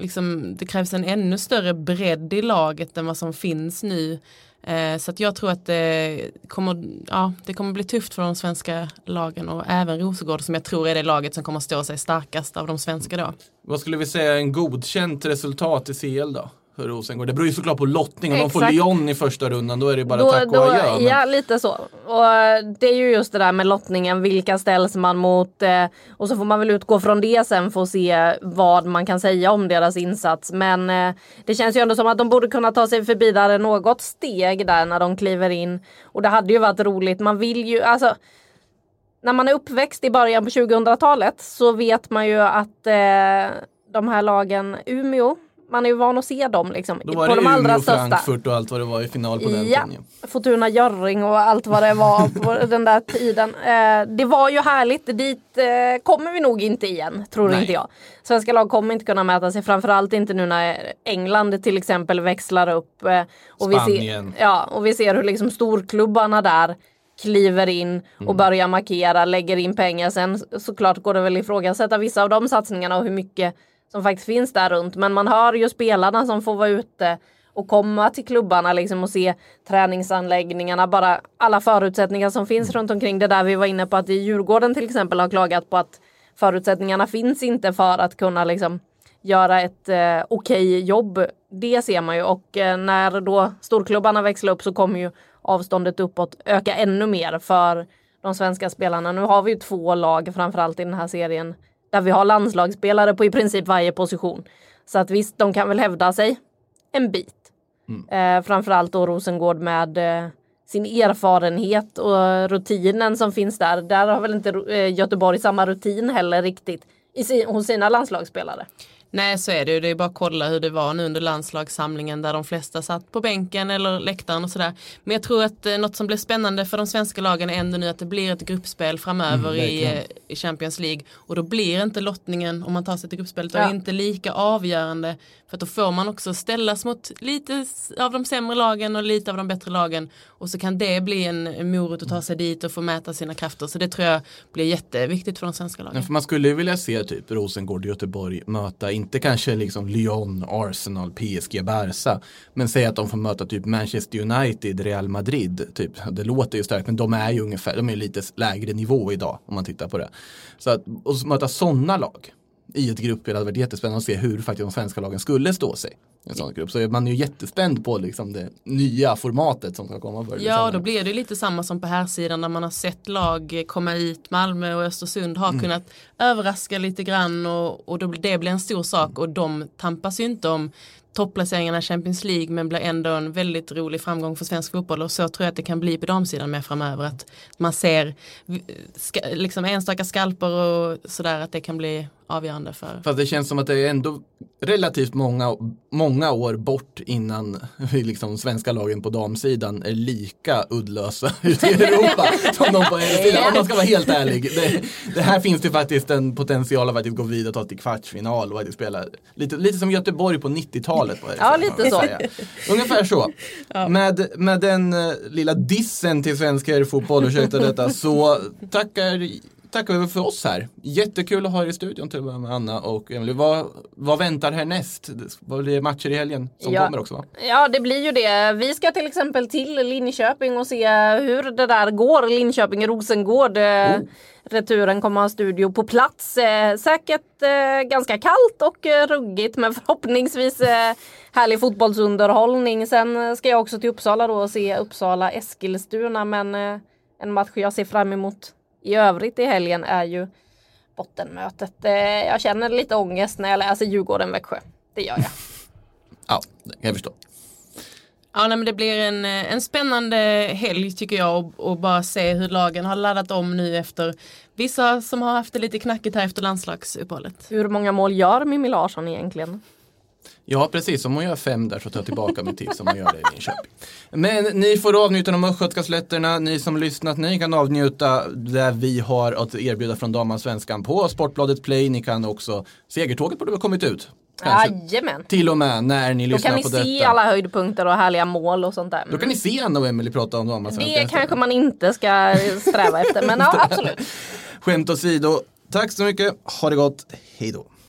C: liksom, det krävs en ännu större bredd i laget än vad som finns nu. Eh, så att jag tror att det kommer, ja, det kommer bli tufft för de svenska lagen och även Rosengård som jag tror är det laget som kommer stå sig starkast av de svenska då.
A: Vad skulle vi säga är en godkänt resultat i CL då? För Rosengård. Det beror ju såklart på lottning. Om Exakt. de får Lyon i första rundan då är det bara då, tack och adjö.
B: Men... Ja, lite så. Och det är ju just det där med lottningen. Vilka ställs man mot? Eh, och så får man väl utgå från det sen för att se vad man kan säga om deras insats. Men eh, det känns ju ändå som att de borde kunna ta sig förbi där något steg där när de kliver in. Och det hade ju varit roligt. Man vill ju, alltså när man är uppväxt i början på 2000-talet så vet man ju att eh, de här lagen, Umeå, man är ju van att se dem liksom.
A: Då var på det de allra Umeå, största. Frankfurt och allt vad det var i final på den
B: ja, tiden. Fortuna Görring och allt vad det var på den där tiden. Eh, det var ju härligt. Dit eh, kommer vi nog inte igen, tror Nej. inte jag. Svenska lag kommer inte kunna mäta sig, framförallt inte nu när England till exempel växlar upp. Eh, och
A: Spanien.
B: Vi ser, ja, och vi ser hur liksom storklubbarna där kliver in och mm. börjar markera, lägger in pengar. Sen såklart går det väl ifrågasätta vissa av de satsningarna och hur mycket som faktiskt finns där runt. Men man hör ju spelarna som får vara ute och komma till klubbarna liksom och se träningsanläggningarna, bara alla förutsättningar som finns runt omkring. Det där vi var inne på att i Djurgården till exempel har klagat på att förutsättningarna finns inte för att kunna liksom göra ett eh, okej jobb. Det ser man ju och eh, när då storklubbarna växlar upp så kommer ju avståndet uppåt öka ännu mer för de svenska spelarna. Nu har vi ju två lag framförallt i den här serien där vi har landslagsspelare på i princip varje position. Så att visst, de kan väl hävda sig en bit. Mm. Eh, framförallt då Rosengård med eh, sin erfarenhet och rutinen som finns där. Där har väl inte eh, Göteborg samma rutin heller riktigt i, hos sina landslagsspelare.
C: Nej så är det ju. Det är bara att kolla hur det var nu under landslagssamlingen där de flesta satt på bänken eller läktaren och sådär. Men jag tror att eh, något som blir spännande för de svenska lagen är ändå nu att det blir ett gruppspel framöver mm, i, eh, i, Champions League. Och då blir inte lottningen om man tar sig till gruppspelet ja. inte lika avgörande. För då får man också ställas mot lite av de sämre lagen och lite av de bättre lagen. Och så kan det bli en morot att ta sig dit och få mäta sina krafter. Så det tror jag blir jätteviktigt för de svenska lagen.
A: för man skulle vilja se typ Rosengård, Göteborg möta inte kanske liksom Lyon, Arsenal, PSG, Barca. Men säg att de får möta typ Manchester United, Real Madrid. Typ. Det låter ju starkt men de är ju ungefär, de är lite lägre nivå idag om man tittar på det. Så att och möta sådana lag i ett gruppspel hade varit jättespännande att se hur faktiskt de svenska lagen skulle stå sig. I en sån grupp. Så man är ju jättespänd på liksom det nya formatet som ska komma.
C: Ja, då blir det lite samma som på här sidan när man har sett lag komma hit. Malmö och Östersund har mm. kunnat överraska lite grann och, och då, det blir en stor sak och de tampas ju inte om topplaceringarna i Champions League men blir ändå en väldigt rolig framgång för svensk fotboll och så tror jag att det kan bli på damsidan med framöver att man ser ska, liksom enstaka skalper och sådär att det kan bli avgörande för.
A: Fast det känns som att det är ändå relativt många, många år bort innan liksom, svenska lagen på damsidan är lika uddlösa ute i Europa som de på sidan. Om man ska vara helt ärlig. Det, det, här finns det faktiskt en potential att faktiskt gå vidare och ta till kvartsfinal och faktiskt spela lite, lite som Göteborg på 90-talet.
B: Ja, lite så.
A: Ungefär så. Ja. Med, med den uh, lilla dissen till svensk herrfotboll, ursäkta detta, så tackar tackar vi för oss här. Jättekul att ha er i studion till med Anna och Emily. Vad, vad väntar härnäst? Vad blir matcher i helgen som ja. kommer också? Va?
B: Ja, det blir ju det. Vi ska till exempel till Linköping och se hur det där går. Linköping-Rosengård. Oh. Returen kommer ha studio på plats. Eh, säkert eh, ganska kallt och eh, ruggigt men förhoppningsvis eh, härlig fotbollsunderhållning. Sen ska jag också till Uppsala då och se Uppsala-Eskilstuna men eh, en match jag ser fram emot i övrigt i helgen är ju bottenmötet. Eh, jag känner lite ångest när jag läser Djurgården-Växjö. Det gör jag.
A: ja, det kan jag förstå.
C: Ja, nej, men det blir en, eh, en spännande helg tycker jag och, och, bara se hur lagen har laddat om nu efter vissa som har haft det lite knackigt här efter landslagsuppehållet.
B: Hur många mål gör Mimmi Larsson egentligen?
A: Ja, precis. Om hon gör fem där så tar jag tillbaka mitt tips om hon gör det i Linköping. Men ni får avnjuta de östgötska slätterna. Ni som lyssnat, ni kan avnjuta det vi har att erbjuda från Damallsvenskan på Sportbladet Play. Ni kan också, segertåget borde ha kommit ut.
B: Jajamän.
A: Till och med när ni lyssnar på detta.
B: Då kan ni se alla höjdpunkter och härliga mål och sånt där.
A: Då kan ni se Anna och Emelie prata om Damallsvenskan.
B: Det kanske man inte ska sträva efter, men ja, absolut.
A: Skämt åsido, tack så mycket. Ha det gott. Hej då.